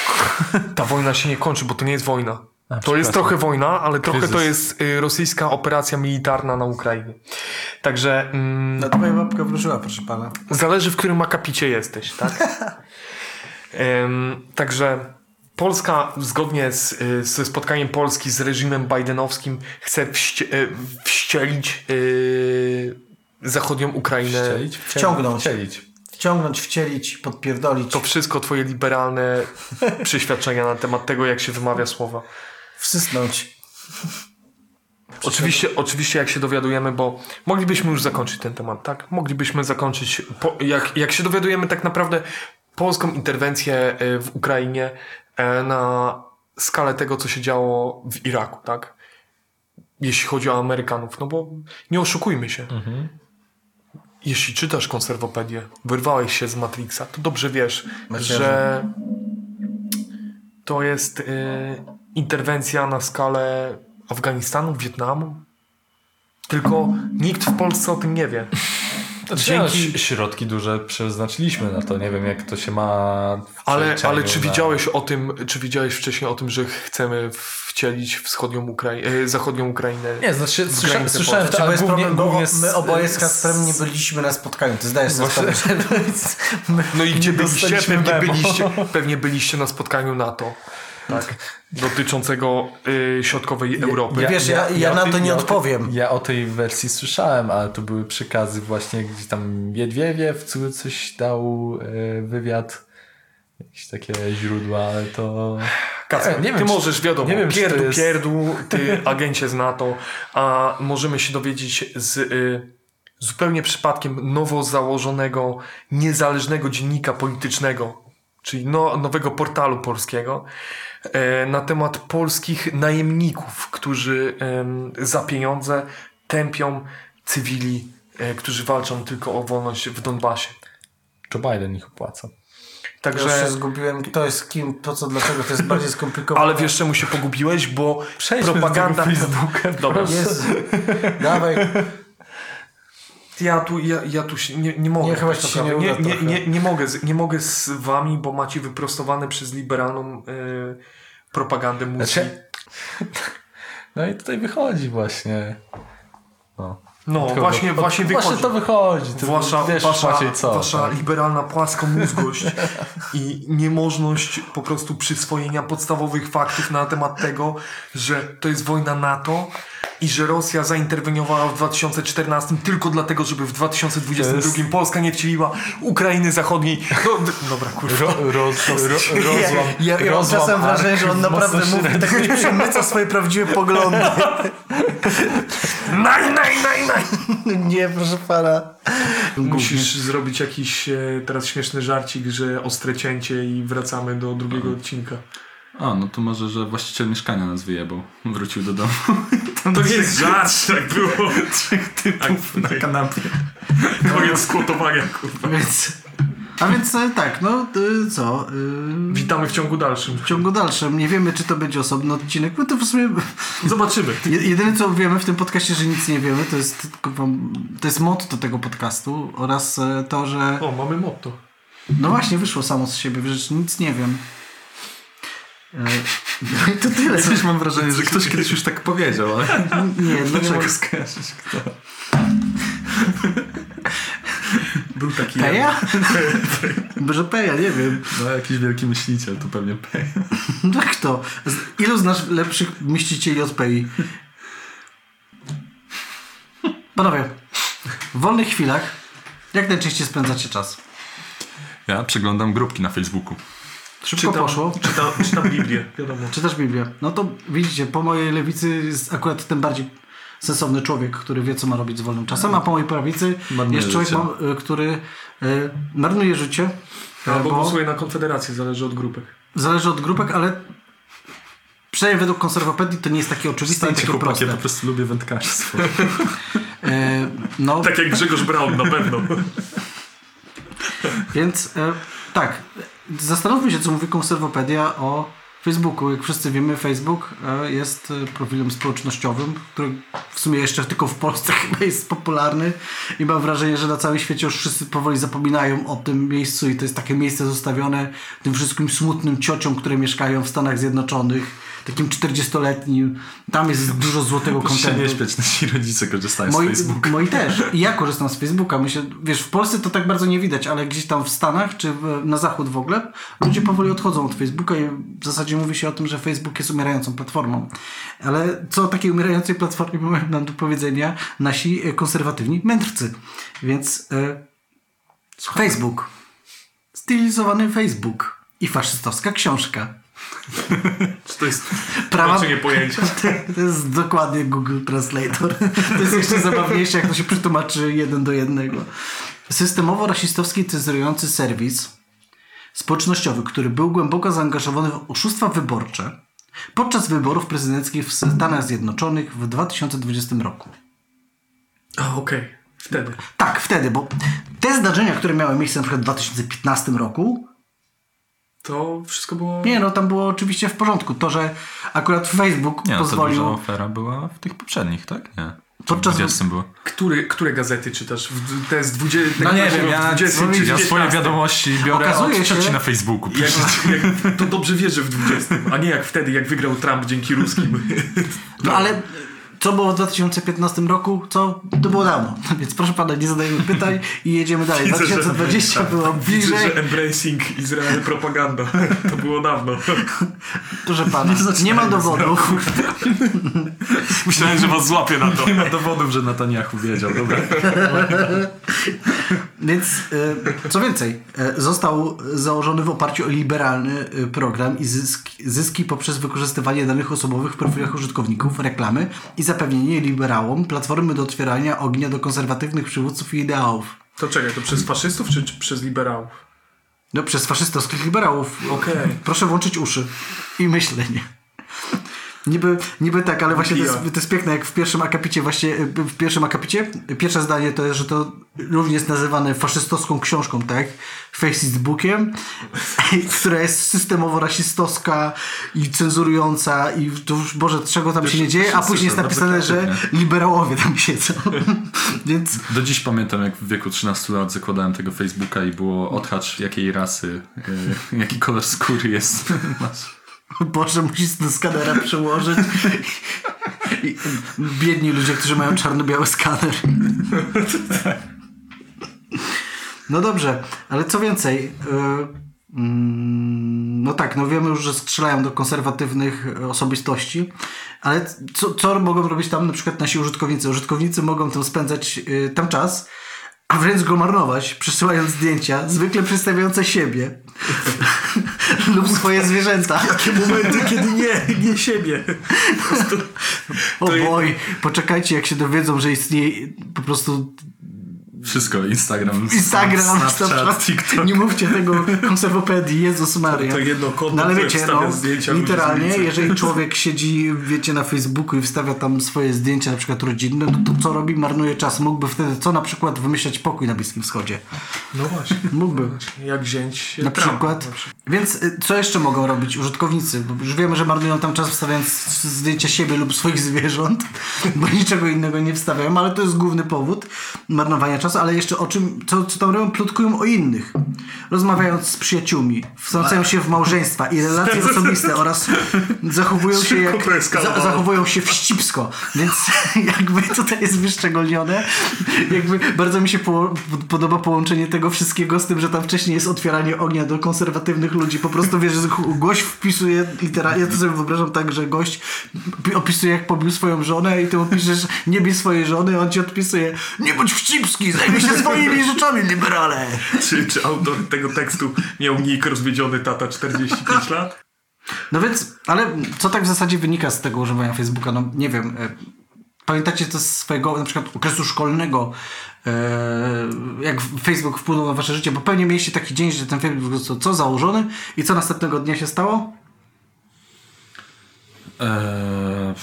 S2: Ta wojna się nie kończy, bo to nie jest wojna.
S3: A,
S2: to jest trochę wojna, ale trochę
S3: Kryzys.
S2: to jest y, rosyjska operacja militarna na Ukrainie. Także mm,
S1: No twoja babka wróżyła, proszę pana.
S2: zależy w którym akapicie jesteś, tak? Em, także Polska zgodnie z, y, ze spotkaniem Polski z reżimem bidenowskim chce wście, y, wścielić y, zachodnią Ukrainę.
S3: Wcielić?
S1: Wciągnąć.
S3: Wcielić.
S1: Wciągnąć, wcielić, podpierdolić,
S2: To wszystko twoje liberalne przeświadczenia na temat tego, jak się wymawia słowa.
S1: wsysnąć.
S2: Oczywiście, oczywiście jak się dowiadujemy, bo moglibyśmy już zakończyć ten temat, tak? Moglibyśmy zakończyć, po, jak, jak się dowiadujemy tak naprawdę polską interwencję e, w Ukrainie na skalę tego, co się działo w Iraku, tak? Jeśli chodzi o Amerykanów, no bo nie oszukujmy się. Jeśli czytasz konserwopedię, wyrwałeś się z Matrixa, to dobrze wiesz,
S1: Myślę,
S2: że to jest e, interwencja na skalę Afganistanu, Wietnamu. Tylko nikt w Polsce o tym nie wie.
S3: Dzięki... Środki duże przeznaczyliśmy na to. Nie wiem, jak to się ma w
S2: Ale, ale czy
S3: na-
S2: widziałeś o tym, czy widziałeś wcześniej o tym, że chcemy wcielić wschodnią Ukrainę, e, zachodnią Ukrainę?
S3: Nie, znaczy słyszałem
S2: Polski?
S3: to, ale
S1: jest
S3: głównie,
S1: problem,
S3: głównie z,
S1: my oboje z Kasprem nie byliśmy na spotkaniu. Ty zdajesz sobie sprawę.
S3: my,
S2: No i gdzie byliście? Pewnie byliście, pewnie byliście na spotkaniu NATO. Tak. Dotyczącego y, środkowej Europy.
S1: Wiesz, ja- ja na
S3: o tej-
S1: to nie
S3: o tej-
S1: odpowiem.
S3: ja o tej wersji słyszałem, ale to były przekazy właśnie, gdzie tam Jedwiewiew co- coś dał e, wywiad, jakieś takie źródła, ale to...
S2: Kacper,
S3: Nie wiem,
S2: ty
S3: czy-
S2: możesz, wiadomo,
S3: nie wiem,
S2: pierdu,
S3: jest-
S2: pierdu, ty agencie z NATO, a możemy się dowiedzieć z y, zupełnie przypadkiem nowo założonego, niezależnego dziennika politycznego, czyli no, nowego portalu polskiego, na temat polskich najemników, którzy za pieniądze tępią cywili, e, którzy walczą tylko o wolność w Donbasie.
S3: Joe Biden ich opłaca.
S1: Ja już się
S2: Także,
S1: zgubiłem, kto jest kim, po co, dlaczego, to jest bardziej skomplikowane.
S2: ale wiesz czemu się pogubiłeś, bo
S3: Przejdźmy
S2: propaganda...
S3: Facebooka.
S2: Dobra,
S1: Jezu. Dawaj.
S2: Ja tu, ja, ja tu się nie, nie mogę.
S1: Nie, chyba
S2: tak
S1: się nie
S2: nie, nie, nie, nie, mogę, z- nie mogę z wami, bo macie wyprostowane przez liberalną y, propagandę mózgi.
S3: Znaczy, no i tutaj wychodzi właśnie. No,
S2: no
S3: Tylko
S2: właśnie, właśnie wychodzi.
S3: Właśnie to wychodzi. To
S2: Wasza,
S3: wiesz
S2: wasza,
S3: co.
S2: wasza
S3: tak?
S2: liberalna płaskomózgość i niemożność po prostu przyswojenia podstawowych faktów na temat tego, że to jest wojna NATO i że Rosja zainterweniowała w 2014 tylko dlatego, żeby w 2022
S3: To jest-
S2: Polska nie wcieliła Ukrainy Zachodniej. No, dobra, kurwa.
S3: Ro, roz, ro, rozłam,
S1: Ja, ja mam
S3: rozłam
S1: czasem wrażenie, że on naprawdę mówi, tak nie przemyca swoje prawdziwe poglądy.
S2: Naj, naj, naj, naj.
S1: Nie, proszę pana.
S2: Musisz zrobić jakiś e, teraz śmieszny żarcik, że ostre cięcie i wracamy do drugiego odcinka.
S3: O, no to może, że właściciel mieszkania nas wyjebał. Wrócił do domu.
S2: To nie jest żart, tak było.
S3: Trzech typów na kanapie.
S2: Koniec skłotowania, kurwa.
S1: Więc, a więc e, tak, no y, co? y,
S2: Witamy w ciągu dalszym.
S1: w ciągu dalszym nie wiemy, czy to będzie osobny odcinek. No to w sumie
S2: Zobaczymy.
S1: je- jedyne co wiemy w tym podcaście, że nic nie wiemy, to jest to jest motto tego podcastu oraz e, to, że
S2: O, mamy motto.
S1: no właśnie wyszło samo z siebie, że nic nie wiem. No i to tyle.
S3: Coś mam wrażenie, że ktoś kiedyś już tak powiedział, ale
S1: Nie,
S3: nie
S1: dlaczego?
S3: mogę skojarzyć kto. Był taki...
S1: Peja? Może Peja, nie wiem.
S3: No jakiś wielki myśliciel, to pewnie Peja.
S1: No kto? Ilu znasz lepszych myślicieli od Pei? Panowie, w wolnych chwilach jak najczęściej spędzacie czas?
S3: Ja przeglądam grupki na Facebooku.
S1: Szybko poszło.
S2: Czytam, czytam Biblię, wiadomo.
S1: Czytasz Biblię. No to widzicie, po mojej lewicy jest akurat ten bardziej sensowny człowiek, który wie, co ma robić z wolnym czasem, a po mojej prawicy
S3: Marnuje
S1: jest człowiek, ma- y, który y, marnuje życie,
S2: Albo
S1: bo
S2: głosuję na Konfederację, zależy od grupek.
S1: zależy od grupek, ale przynajmniej według konserwapedii to nie jest takie oczywiste i
S3: Stańcie
S1: takie
S3: chłopaki,
S1: proste.
S3: ja po prostu lubię wędkarstwo.
S1: Y, no,
S2: Tak jak Grzegorz Braun, na pewno.
S1: Więc e, tak, zastanówmy się, co mówi konserwopedia o Facebooku. Jak wszyscy wiemy, Facebook e, jest e, profilem społecznościowym, który w sumie jeszcze tylko w Polsce chyba jest popularny i mam wrażenie, że na całym świecie już wszyscy powoli zapominają o tym miejscu i to jest takie miejsce zostawione tym wszystkim smutnym ciociom, które mieszkają w Stanach Zjednoczonych, takim 40-letnim. Tam jest dużo złotego
S3: się
S1: kontentu.
S3: nie śpieć, nasi rodzice korzystają z
S1: Moi,
S3: Facebooka.
S1: moi też. I ja korzystam z Facebooka. Myślę, wiesz, w Polsce to tak bardzo nie widać, ale gdzieś tam w Stanach, czy w, na zachód w ogóle, ludzie powoli odchodzą od Facebooka i w zasadzie mówi się o tym, że Facebook jest umierającą platformą. Ale co o takiej umierającej platformie mają nam do powiedzenia nasi e, konserwatywni mędrcy. Więc e, Facebook. Stylizowany Facebook. I faszystowska książka.
S2: Czy to jest
S1: Prawa-
S2: tłumaczenie pojęcia?
S1: To jest dokładnie Google Translator. To jest jeszcze zabawniejsze, jak to się przetłumaczy jeden do jednego. Systemowo-rasistowski cenzurujący serwis społecznościowy, który był głęboko zaangażowany w oszustwa wyborcze podczas wyborów prezydenckich w Stanach Zjednoczonych w 2020 roku.
S2: A, okej. Wtedy.
S1: Tak, wtedy, bo te zdarzenia, które miały miejsce na przykład w 2015 roku,
S2: To wszystko było...
S1: nie no, tam było oczywiście w porządku. To, że akurat Facebook
S3: Nie, no, to
S1: pozwolił...
S3: duża afera była w tych poprzednich, tak? Nie.
S1: Podczas-
S3: w 20 było?
S2: Który, które gazety czytasz? Te z 20...
S3: No nie wiem, ja,
S2: w 20 czy
S3: ja swoje
S2: 19.
S3: wiadomości biorę
S1: Okazuje
S3: od
S1: się-
S3: na Facebooku.
S2: Jak, jak, to dobrze wiesz, że w 20, a nie jak wtedy, jak wygrał Trump dzięki ruskim.
S1: No ale co było w 2015 roku? Co? To było dawno. Więc proszę pana, nie zadajemy pytań i jedziemy dalej.
S2: Widzę, że-
S1: 2020 było
S2: Widzę,
S1: bliżej.
S2: że embracing Izrael propaganda. To było dawno.
S1: Proszę pana, nie, ma dowodów.
S2: Myślałem, że was złapię na to.
S3: Nie ma dowodów, że Netanyahu wiedział, dobra.
S1: Więc e, co więcej, e, został założony w oparciu o liberalny e, program i zyski, zyski poprzez wykorzystywanie danych osobowych w profilach użytkowników, reklamy i zapewnienie liberałom platformy do otwierania ognia do konserwatywnych przywódców i ideałów.
S2: To czekaj, to przez faszystów czy, czy przez liberałów?
S1: No, przez faszystowskich liberałów.
S2: Okej.
S1: Proszę włączyć uszy i myślenie. Niby, niby tak, ale właśnie to jest, to jest piękne, jak w pierwszym akapicie właśnie, w pierwszym akapicie, pierwsze zdanie to jest, że to również jest nazywane faszystowską książką, tak? Fascist Bookiem, która jest systemowo rasistowska i cenzurująca i to już, Boże, czego tam się nie dzieje, a później jest napisane, że liberałowie tam siedzą. Więc
S3: Do dziś pamiętam, jak w wieku 13 lat zakładałem tego Facebooka i było odhacz jakiej rasy, e, jaki kolor skóry jest.
S1: Boże, musisz do skanera przełożyć. Biedni ludzie, którzy mają czarno-biały skaner. No dobrze, ale co więcej. y, mm, no tak, no wiemy już, że strzelają do konserwatywnych osobistości, ale co, co mogą robić tam na przykład nasi użytkownicy? Użytkownicy mogą tam spędzać y, tam czas, a wręcz go marnować, przesyłając zdjęcia, zwykle przedstawiające siebie lub swoje zwierzęta.
S2: Takie momenty, kiedy nie, nie siebie. Po prostu
S1: O boj, poczekajcie jak się dowiedzą, że istnieje po prostu
S3: Wszystko, Instagram,
S1: Instagram,
S3: Snapchat,
S1: Snapchat,
S3: TikTok.
S1: nie mówcie tego konserwopedii, Jezus Maria.
S2: To jedno konto,
S1: No ale wiecie, no,
S2: zdjęcia
S1: literalnie, jeżeli człowiek siedzi, wiecie, na Facebooku i wstawia tam swoje zdjęcia, na przykład rodzinne, no to co robi? Marnuje czas. Mógłby wtedy co na przykład wymyślać pokój na Bliskim Wschodzie.
S2: No właśnie.
S1: Mógłby.
S2: Jak wziąć
S1: Na
S2: Trumpa
S1: przykład.
S2: na przykład.
S1: Więc y, co jeszcze mogą robić użytkownicy? Bo już wiemy, że marnują tam czas wstawiając zdjęcia siebie lub swoich zwierząt, bo niczego innego nie wstawiają, ale to jest główny powód marnowania czasu, ale jeszcze o czym, co, co tam robią, plotkują o innych. Rozmawiając z przyjaciółmi, wtrącają się w małżeństwa i relacje osobiste oraz zachowują się jak, za, zachowują się wścibsko. Więc jakby tutaj jest wyszczególnione. Jakby bardzo mi się po, podoba połączenie tego wszystkiego z tym, że tam wcześniej jest otwieranie ognia do konserwatywnych ludzi. Po prostu wiesz, że gość wpisuje literalnie, ja to sobie wyobrażam tak, że gość pi- opisuje jak pobił swoją żonę i ty mu piszesz nie bij swojej żony, a on ci odpisuje nie bądź wścibski, zajmij się swoimi rzeczami, liberale.
S2: Czy, czy autor tego tekstu miał nick rozwiedziony tata 45 lat?
S1: No więc, ale co tak w zasadzie wynika z tego używania Facebooka? No nie wiem. e, Pamiętacie to z swojego na przykład okresu szkolnego, e, jak Facebook wpłynął na wasze życie? Bo pewnie mieliście taki dzień, że ten Facebook został co założony i co następnego dnia się stało?
S3: Eee,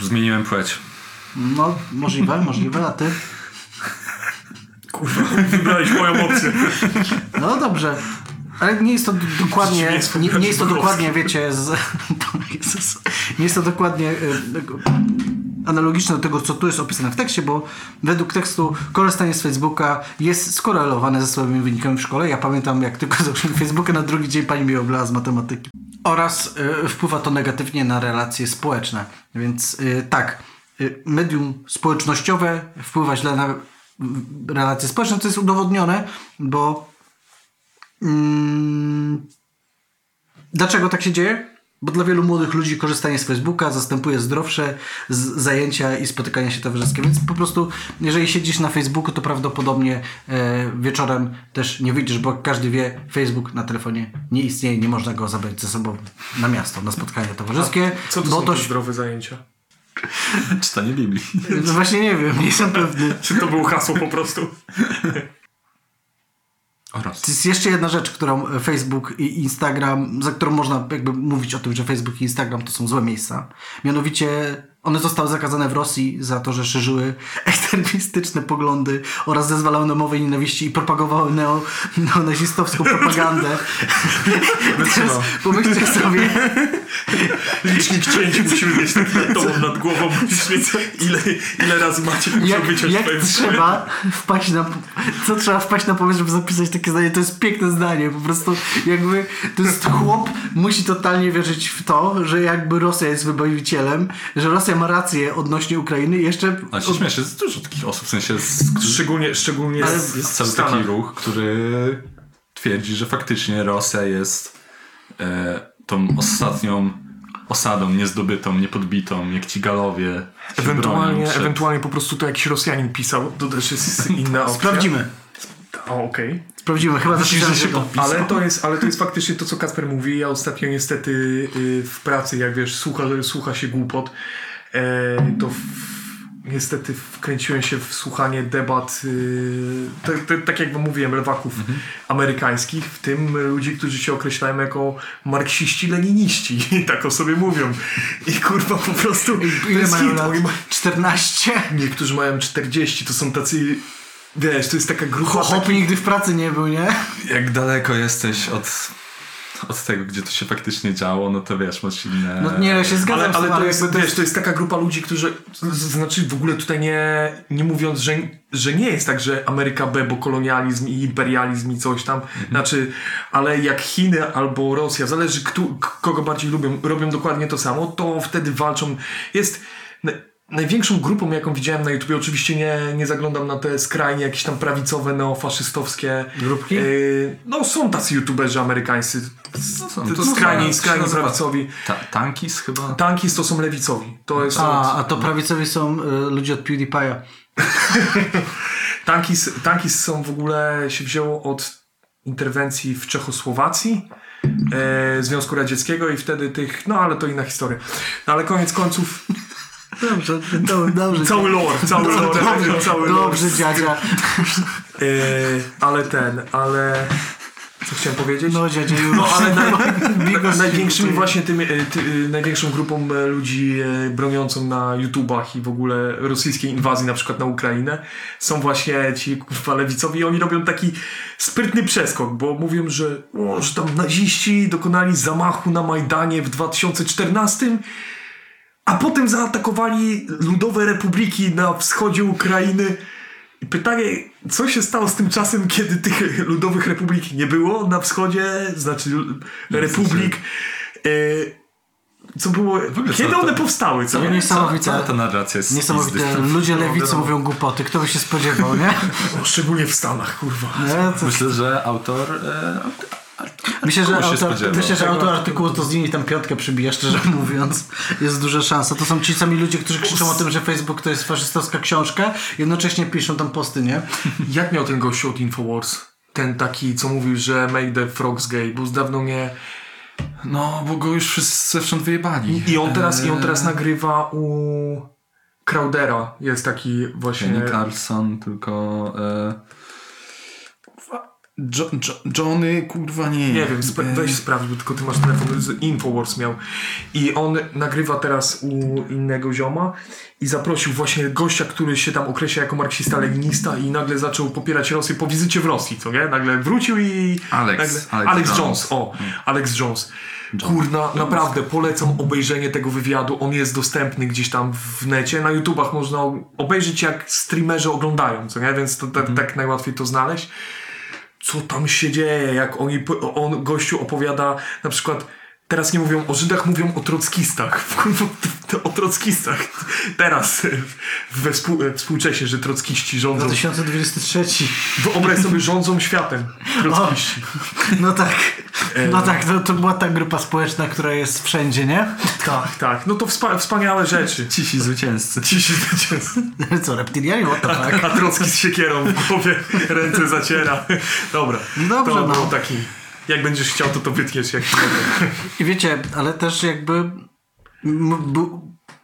S3: zmieniłem płeć.
S1: No, możliwe, możliwe, a ty?
S2: Kurwa, wybrałeś moją opcję.
S1: No dobrze. Ale nie jest to dokładnie, nie, nie jest to dokładnie, wiecie, z, nie jest to dokładnie e, analogiczne do tego, co tu jest opisane w tekście, bo według tekstu korzystanie z Facebooka jest skorelowane ze słabymi wynikami w szkole. Ja pamiętam, jak tylko zacząłem Facebooka, na drugi dzień pani mi oblała z matematyki. Oraz e, wpływa to negatywnie na relacje społeczne. Więc e, tak, e, medium społecznościowe wpływa źle na relacje społeczne, to jest udowodnione, bo Mm, Dlaczego tak się dzieje? Bo dla wielu młodych ludzi korzystanie z Facebooka zastępuje zdrowsze zajęcia i spotykania się towarzyskie. Więc po prostu, jeżeli siedzisz na Facebooku, to prawdopodobnie e, wieczorem też nie wyjdziesz, bo jak każdy wie, Facebook na telefonie nie istnieje, nie można go zabrać ze sobą na miasto, na spotkanie towarzyskie.
S2: Co to
S1: bo
S2: są
S1: to
S2: zdrowe zajęcia?
S3: Czytanie Biblii.
S1: no właśnie nie wiem, nie jestem pewny.
S2: Czy to było hasło po prostu?
S3: Oraz.
S1: To jest jeszcze jedna rzecz, którą Facebook i Instagram, za którą można jakby mówić o tym, że Facebook i Instagram to są złe miejsca. Mianowicie one zostały zakazane w Rosji za to, że szerzyły ekstremistyczne poglądy oraz zezwalały na mowę nienawiści i propagowały neo, neonazistowską propagandę. Teraz pomyślcie sobie,
S2: Licznik cięć musimy mieć taki tobą nad głową. Ile, ile razy macie muszą
S1: jak,
S2: wyciąć
S1: jak trzeba wpaść na co trzeba wpaść na pomysł, żeby zapisać takie zdanie, to jest piękne zdanie, po prostu jakby to jest chłop musi totalnie wierzyć w to, że jakby Rosja jest wybawicielem, że Rosja ma rację odnośnie Ukrainy jeszcze
S3: Ale się śmieszę, jest dużo takich osób, w sensie z,
S2: Szczególnie, szczególnie
S1: Ale
S3: jest cały
S2: Stanach.
S3: taki ruch, który twierdzi, że faktycznie Rosja jest e, tą ostatnią osadą niezdobytą, niepodbitą, jak ci galowie się
S2: Ewentualnie,
S3: przed-
S2: ewentualnie po prostu to jakiś Rosjanin pisał, to też jest inna opcja.
S1: sprawdzimy.
S2: O, okej.
S1: Sprawdzimy, chyba
S3: że się
S1: tego.
S3: podpisał?
S2: Ale to, jest, ale to jest faktycznie to, co Kasper mówi. Ja ostatnio niestety y, w pracy, jak wiesz, słucha, słucha się głupot, e, to w, niestety wkręciłem się w słuchanie debat, y, te, te, tak jak wam mówiłem, lewaków amerykańskich, w tym ludzi, którzy się określają jako marksiści-leniniści. I tak o sobie mówią. I kurwa po prostu... to
S1: Ile mają
S2: hit.
S1: lat?
S2: Ma-
S1: 14?
S2: Niektórzy mają 40, to są tacy... Wiesz, to jest taka grupa...
S1: Hop nigdy w pracy nie był, nie?
S3: Jak daleko jesteś od, od tego, gdzie to się faktycznie działo, no to wiesz, masz inne...
S1: No nie, ja się zgadzam
S2: Ale,
S1: z tym,
S2: ale to, jest,
S1: jakby
S2: wiesz, to jest taka grupa ludzi, którzy, z- znaczy w ogóle tutaj nie, nie mówiąc, że, że nie jest tak, że Ameryka B, bo kolonializm i imperializm i coś tam, znaczy, ale jak Chiny albo Rosja, zależy kto, kogo bardziej lubią, robią dokładnie to samo, to wtedy walczą, jest... na- Największą grupą, jaką widziałem na YouTubie, oczywiście nie, nie zaglądam na te skrajnie jakieś tam prawicowe, neofaszystowskie
S1: Grupki?
S2: Yy, no są tacy youtuberzy amerykańscy,
S3: No są, to
S2: skrajni,
S3: się
S2: skrajni
S3: nazywa-
S2: prawicowi.
S3: Ta, tankis chyba?
S2: Tankis to są lewicowi. To jest
S1: A, a to prawicowi są y, ludzie od PewDiePie'a.
S2: Tankis, tankis są w ogóle się wzięło od interwencji w Czechosłowacji, e, Związku Radzieckiego i wtedy tych, no ale to inna historia. No ale koniec końców
S1: Dobrze, do, dobrze.
S2: Cały lore, cały lore,
S1: Dobrze,
S2: cały lore.
S1: dobrze dziadzia.
S2: E, ale ten, ale... Co chciałem powiedzieć?
S1: No dziadzia już.
S2: No ale naj,
S1: Bigos
S2: największymi właśnie tym, e, ty, e, największą grupą ludzi broniącą na YouTubach i w ogóle rosyjskiej inwazji na przykład na Ukrainę są właśnie ci kurwa lewicowi i oni robią taki sprytny przeskok, bo mówią, że, o, że tam naziści dokonali zamachu na Majdanie w 2014 a potem zaatakowali ludowe republiki na wschodzie Ukrainy. I pytanie, co się stało z tym czasem, kiedy tych ludowych republik nie było na wschodzie, znaczy republik. E, co było. Kiedy one
S3: to-
S2: powstały? Co?
S1: No niesamowite.
S3: Cała ta narracja jest
S1: Niesamowite. Ludzie lewicy mówią głupoty. Kto by się spodziewał, nie?
S2: No, szczególnie w Stanach, kurwa.
S1: nie? To...
S3: Myślę, że autor...
S1: Myślę, że autor, myślę, że autor artykułu to z nimi tam piątkę przybija, szczerze mówiąc. Jest duża szansa. To są ci sami ludzie, którzy krzyczą o tym, że Facebook to jest faszystowska książka, jednocześnie piszą tam posty, nie?
S2: Jak miał ten gościu od Infowars? Ten taki, co mówił, że make the frogs gay, bo dawno mnie...
S3: no, bo go już wszyscy zewsząd wyjebali.
S2: I on teraz, i on teraz nagrywa u Crowdera. Jest taki właśnie...
S3: Nie Carlson, tylko... E, jo, jo, Johnny, kurwa nie.
S2: Nie wiem, spra-
S3: E,
S2: weź sprawdź, bo tylko ty masz telefon, z Infowars miał. I on nagrywa teraz u innego zioma i zaprosił właśnie gościa, który się tam określa jako marksista-leninista i nagle zaczął popierać Rosję po wizycie w Rosji, co nie? Nagle wrócił i...
S3: Alex,
S2: nagle...
S3: Alex
S2: Alex
S3: Jones.
S2: Jones. o, Alex Jones. Kurna, naprawdę polecam obejrzenie tego wywiadu. On jest dostępny gdzieś tam w necie. Na YouTubach można obejrzeć, jak streamerzy oglądają, co nie? Więc to, tak- tak najłatwiej to znaleźć co tam się dzieje, jak oni, on gościu opowiada na przykład teraz nie mówią o Żydach, mówią o trockistach. O trockistach. Teraz we współ, współcześnie, że trockiści rządzą.
S1: 2023.
S2: Wyobraź sobie, rządzą światem. Trockiści.
S1: No tak. No tak, to, to była ta grupa społeczna, która jest wszędzie, nie?
S2: Tak, tak. No to wspa- wspaniałe rzeczy.
S3: Cisi zwycięzcy.
S2: Ci się zwycięzcy.
S1: Co, reptilianie? What the fuck?
S2: A Trocki z siekierą w głowie ręce zaciera. Dobra.
S1: Dobrze,
S2: to
S1: no.
S2: był taki... Jak będziesz chciał, to to wytniesz. Jak
S1: I wiecie, ale też jakby...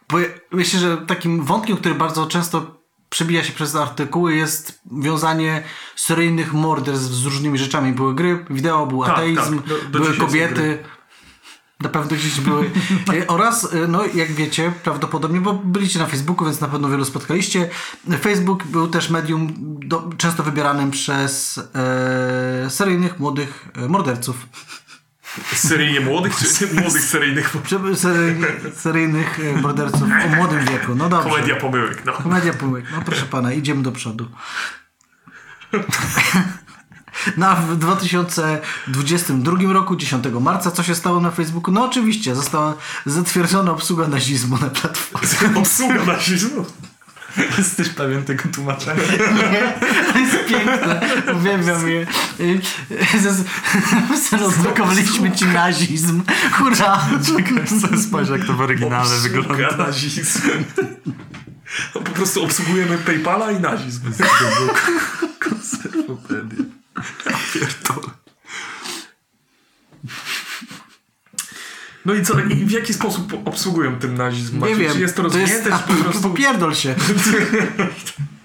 S1: Bo myślę, że takim wątkiem, który bardzo często przebija się przez artykuły jest wiązanie seryjnych morderstw z różnymi rzeczami. Były gry, wideo, był
S2: Tak,
S1: ateizm,
S2: tak. Do- do
S1: były kobiety. Na pewno gdzieś były. E, Oraz, e, no jak wiecie, prawdopodobnie, bo byliście na Facebooku, więc na pewno wielu spotkaliście. Facebook był też medium do, często wybieranym przez e, seryjnych młodych e, morderców.
S2: Seryjnie młodych, czy młodych seryjnych?
S1: Seryjnych e, morderców o młodym wieku. No dobrze.
S2: Komedia pomyłek, no.
S1: Komedia pomyłek. No proszę pana, idziemy do przodu. No a w 2022 roku, 10 marca, co się stało na Facebooku? No oczywiście, została zatwierdzona obsługa nazizmu na platformie.
S2: Obsługa nazizmu.
S3: Jesteś pewien tego tłumaczenia?
S1: To jest piękne. Uwielbiam je. Rozdrukowaliśmy ci nazizm. Hurra!
S3: Spojrz jak to w oryginale wygląda.
S2: Obsługa nazizm. No, po prostu obsługujemy Paypala i nazizm.
S3: Konserwopedia.
S2: No i co, i w jaki sposób obsługują ten nazizm?
S1: Nie
S2: Maciej?
S1: wiem.
S2: Czy jest to
S1: to jest,
S2: rozwinięte,
S1: a,
S2: czy po prostu...
S1: Popierdol się.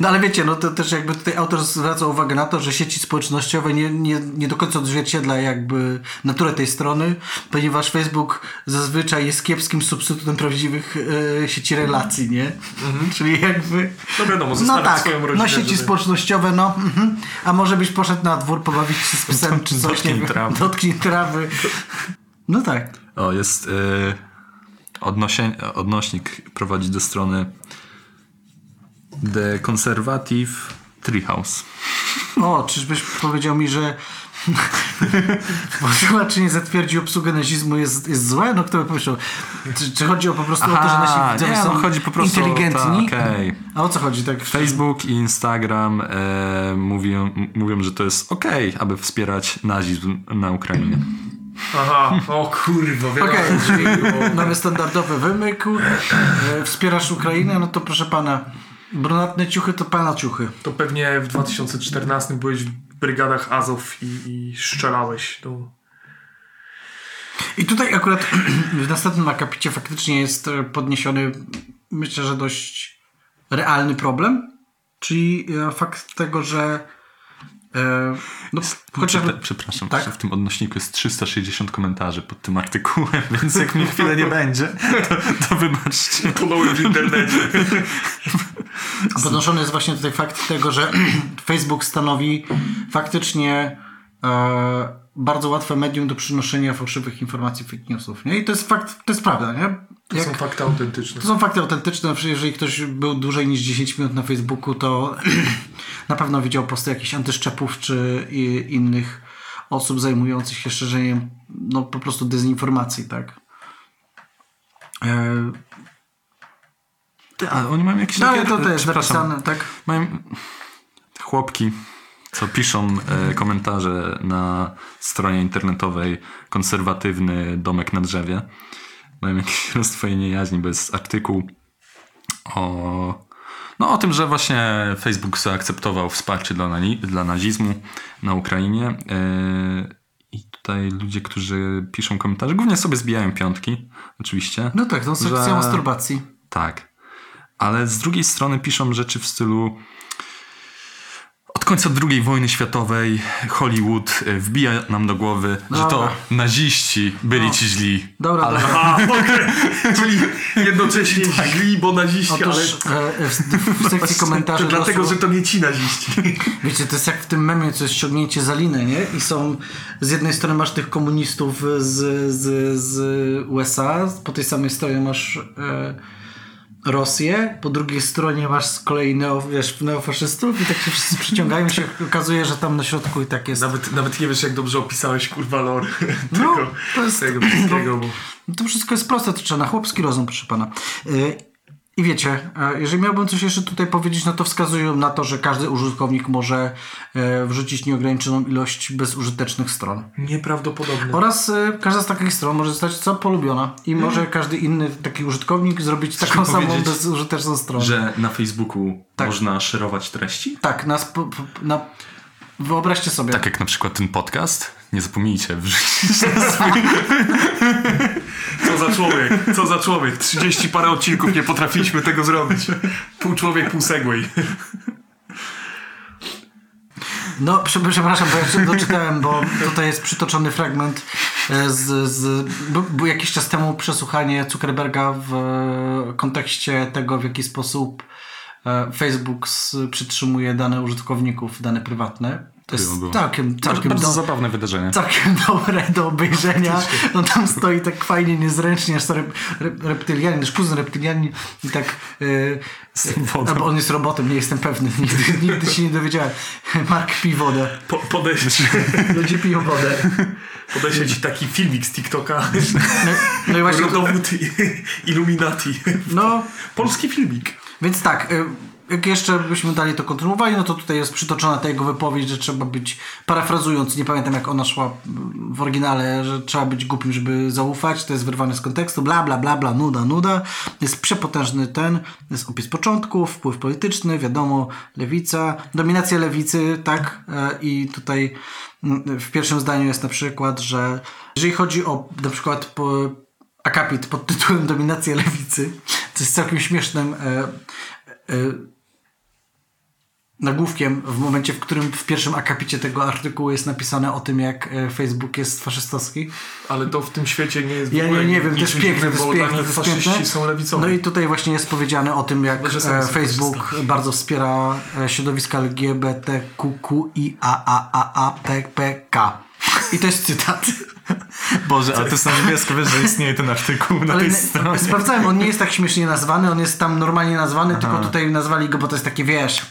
S1: No ale wiecie, no to też jakby tutaj autor zwraca uwagę na to, że sieci społecznościowe nie, nie, nie do końca odzwierciedla jakby naturę tej strony, ponieważ Facebook zazwyczaj jest kiepskim substytutem prawdziwych e, sieci relacji, nie? Czyli jakby...
S2: No wiadomo,
S1: No tak,
S2: swoją rodzinę.
S1: no sieci
S2: żeby-
S1: społecznościowe, no. Mhm. A może byś poszedł na dwór pobawić się z psem czy coś,
S3: Dotknij
S1: nie
S3: trawy.
S1: Dotknij trawy. No tak.
S3: O, jest y, odnosie, odnośnik prowadzi do strony The Conservative Treehouse.
S1: O, czyżbyś powiedział mi, że Posłuchacz nie zatwierdził obsługę nazizmu jest, jest złe? No kto by pomyślał? Czy, czy chodzi o po prostu o to, że nasi widzowie
S3: nie,
S1: są
S3: no, chodzi po prostu
S1: inteligentni?
S3: O, tak, okej.
S1: A o co chodzi? Tak?
S3: Facebook i Instagram e, mówią, mówią, że to jest okej, aby wspierać nazizm na Ukrainie.
S2: Aha, o kurwa, wiadomo.
S1: Okej, czyli mamy standardowy wymyk, e, wspierasz Ukrainę, no to proszę pana, brunatne ciuchy to pana ciuchy.
S2: To pewnie w 2014 byłeś w brygadach Azow i, i strzelałeś.
S1: I tutaj akurat w następnym akapicie faktycznie jest e, podniesiony, myślę, że dość realny problem, czyli e, fakt tego, że no, chociażby...
S3: Przepra- Przepraszam,
S1: Tak?
S3: że w tym odnośniku jest 360 komentarzy pod tym artykułem, więc jak mnie chwilę nie będzie, to, to wybaczcie.
S2: Tonąłem w internecie.
S1: Podnoszony jest właśnie tutaj fakt tego, że Facebook stanowi faktycznie e, bardzo łatwe medium do przynoszenia fałszywych informacji, fake newsów. Nie? I to jest fakt, to jest prawda, nie?
S2: To są fakty autentyczne.
S1: To są fakty autentyczne. Przecież Jeżeli ktoś był dłużej niż 10 minut na Facebooku, to na pewno widział posty jakichś antyszczepów czy i, innych osób zajmujących się szerzeniem no, po prostu dezinformacji, tak? E,
S3: Ty, a oni mają jakieś
S1: no, ale to też napisane, tak?
S3: Mają chłopki, co piszą e, komentarze na stronie internetowej konserwatywny domek na drzewie. Mają jakieś rozdwojenie jaźni, bo jest artykuł o, no, o tym, że właśnie Facebook zaakceptował wsparcie dla, dla nazizmu na Ukrainie. E, I tutaj ludzie, którzy piszą komentarze, głównie sobie zbijają piątki, oczywiście.
S1: No tak, to sekcja
S3: że-
S1: masturbacji.
S3: Tak. Ale z drugiej strony piszą rzeczy w stylu końca II wojny światowej Hollywood e, wbija nam do głowy, że to
S1: Dobra.
S3: naziści byli ci źli.
S1: Dobra,
S3: ale
S1: dobra.
S2: A, okej. Czyli jednocześnie źli, bo naziści,
S1: Otóż
S2: ale...
S1: e, w, w sekcji komentarzy
S2: To dlatego,
S1: doszło-
S2: że to nie ci naziści.
S1: Wiecie, to jest jak w tym memie, co jest ściągnięcie za linę, nie? I są, z jednej strony masz tych komunistów z, z, z USA, po tej samej stronie masz e, Rosję, po drugiej stronie masz z kolei neo, wiesz, neofaszystów i tak się wszyscy przyciągają się okazuje, że tam na środku i tak jest.
S2: Nawet, nawet nie wiesz, jak dobrze opisałeś, kurwa, lore
S1: No,
S2: tego,
S1: to jest-
S2: tego wszystkiego. Bo...
S1: No To wszystko jest proste, to trzeba na chłopski rozum, proszę pana. Y, I wiecie, e, jeżeli miałbym coś jeszcze tutaj powiedzieć, no to wskazują na to, że każdy użytkownik może e, wrzucić nieograniczoną ilość bezużytecznych stron.
S2: Nieprawdopodobne.
S1: Oraz e, każda z takich stron może zostać co polubiona i może każdy inny taki użytkownik zrobić taką samą bezużyteczną stronę.
S3: że na Facebooku
S1: Tak.
S3: można szerować treści?
S1: Tak, na, sp- na... wyobraźcie sobie.
S3: Tak jak na przykład ten podcast. Nie zapomnijcie wrzucić.
S2: Co za człowiek, co za człowiek. 30 parę odcinków nie potrafiliśmy tego zrobić. Pół człowiek, pół segway.
S1: No, prze- przepraszam, bo ja doczytałem, bo tutaj jest przytoczony fragment e, z, z był, jakiś czas temu przesłuchanie Zuckerberga w e, kontekście tego, w jaki sposób e, Facebook przytrzymuje dane użytkowników, dane prywatne. To jest całkiem, całkiem,
S3: bardzo
S1: do,
S3: zabawne wydarzenie.
S1: całkiem dobre do obejrzenia. On tam stoi tak fajnie, niezręcznie, aż to rep, rep, reptylianin, nasz kuzyn reptylianin i tak... Yy, albo on jest robotem, nie jestem pewny, nigdy, nigdy się nie dowiedziałem. Mark pi wodę.
S2: Po, podeślę,
S1: Ludzie piją wodę.
S2: podeślę ci taki filmik z TikToka.
S1: No, no i właśnie.
S2: Rodowód Illuminati.
S1: no,
S2: Polski filmik.
S1: więc tak. Jak jeszcze byśmy dalej to kontynuowali, no to tutaj jest przytoczona ta jego wypowiedź, że trzeba być, parafrazując, nie pamiętam jak ona szła w oryginale, że trzeba być głupim, żeby zaufać, to jest wyrwane z kontekstu, bla, bla, bla, bla, nuda, nuda. Jest przepotężny ten, jest opis początków, wpływ polityczny, wiadomo, lewica, dominacja lewicy, tak, e, i tutaj mm, w pierwszym zdaniu jest na przykład, że jeżeli chodzi o na przykład po, akapit pod tytułem Dominacja lewicy, co jest całkiem śmiesznym e, e, nagłówkiem w momencie, w którym w pierwszym akapicie tego artykułu jest napisane o tym, jak e, Facebook jest faszystowski.
S2: Ale to w tym świecie nie jest
S1: Ja nie, nie wiem, jest piękne, to jest
S2: bo
S1: piękne, to jest
S2: faszyści
S1: piękne.
S2: są lewicowi.
S1: No i tutaj właśnie jest powiedziane o tym, jak e. Facebook bardzo wspiera e, środowiska LGBTQQIAAAPPK. I to jest cytat.
S3: Boże, ale to jest na niebiesko, wiesz, że istnieje ten artykuł na
S1: Ale
S3: tej
S1: nie,
S3: stronie.
S1: sprawdzałem, on nie jest tak śmiesznie nazwany, on jest tam normalnie nazwany, tylko tutaj nazwali go, bo to jest takie, wiesz,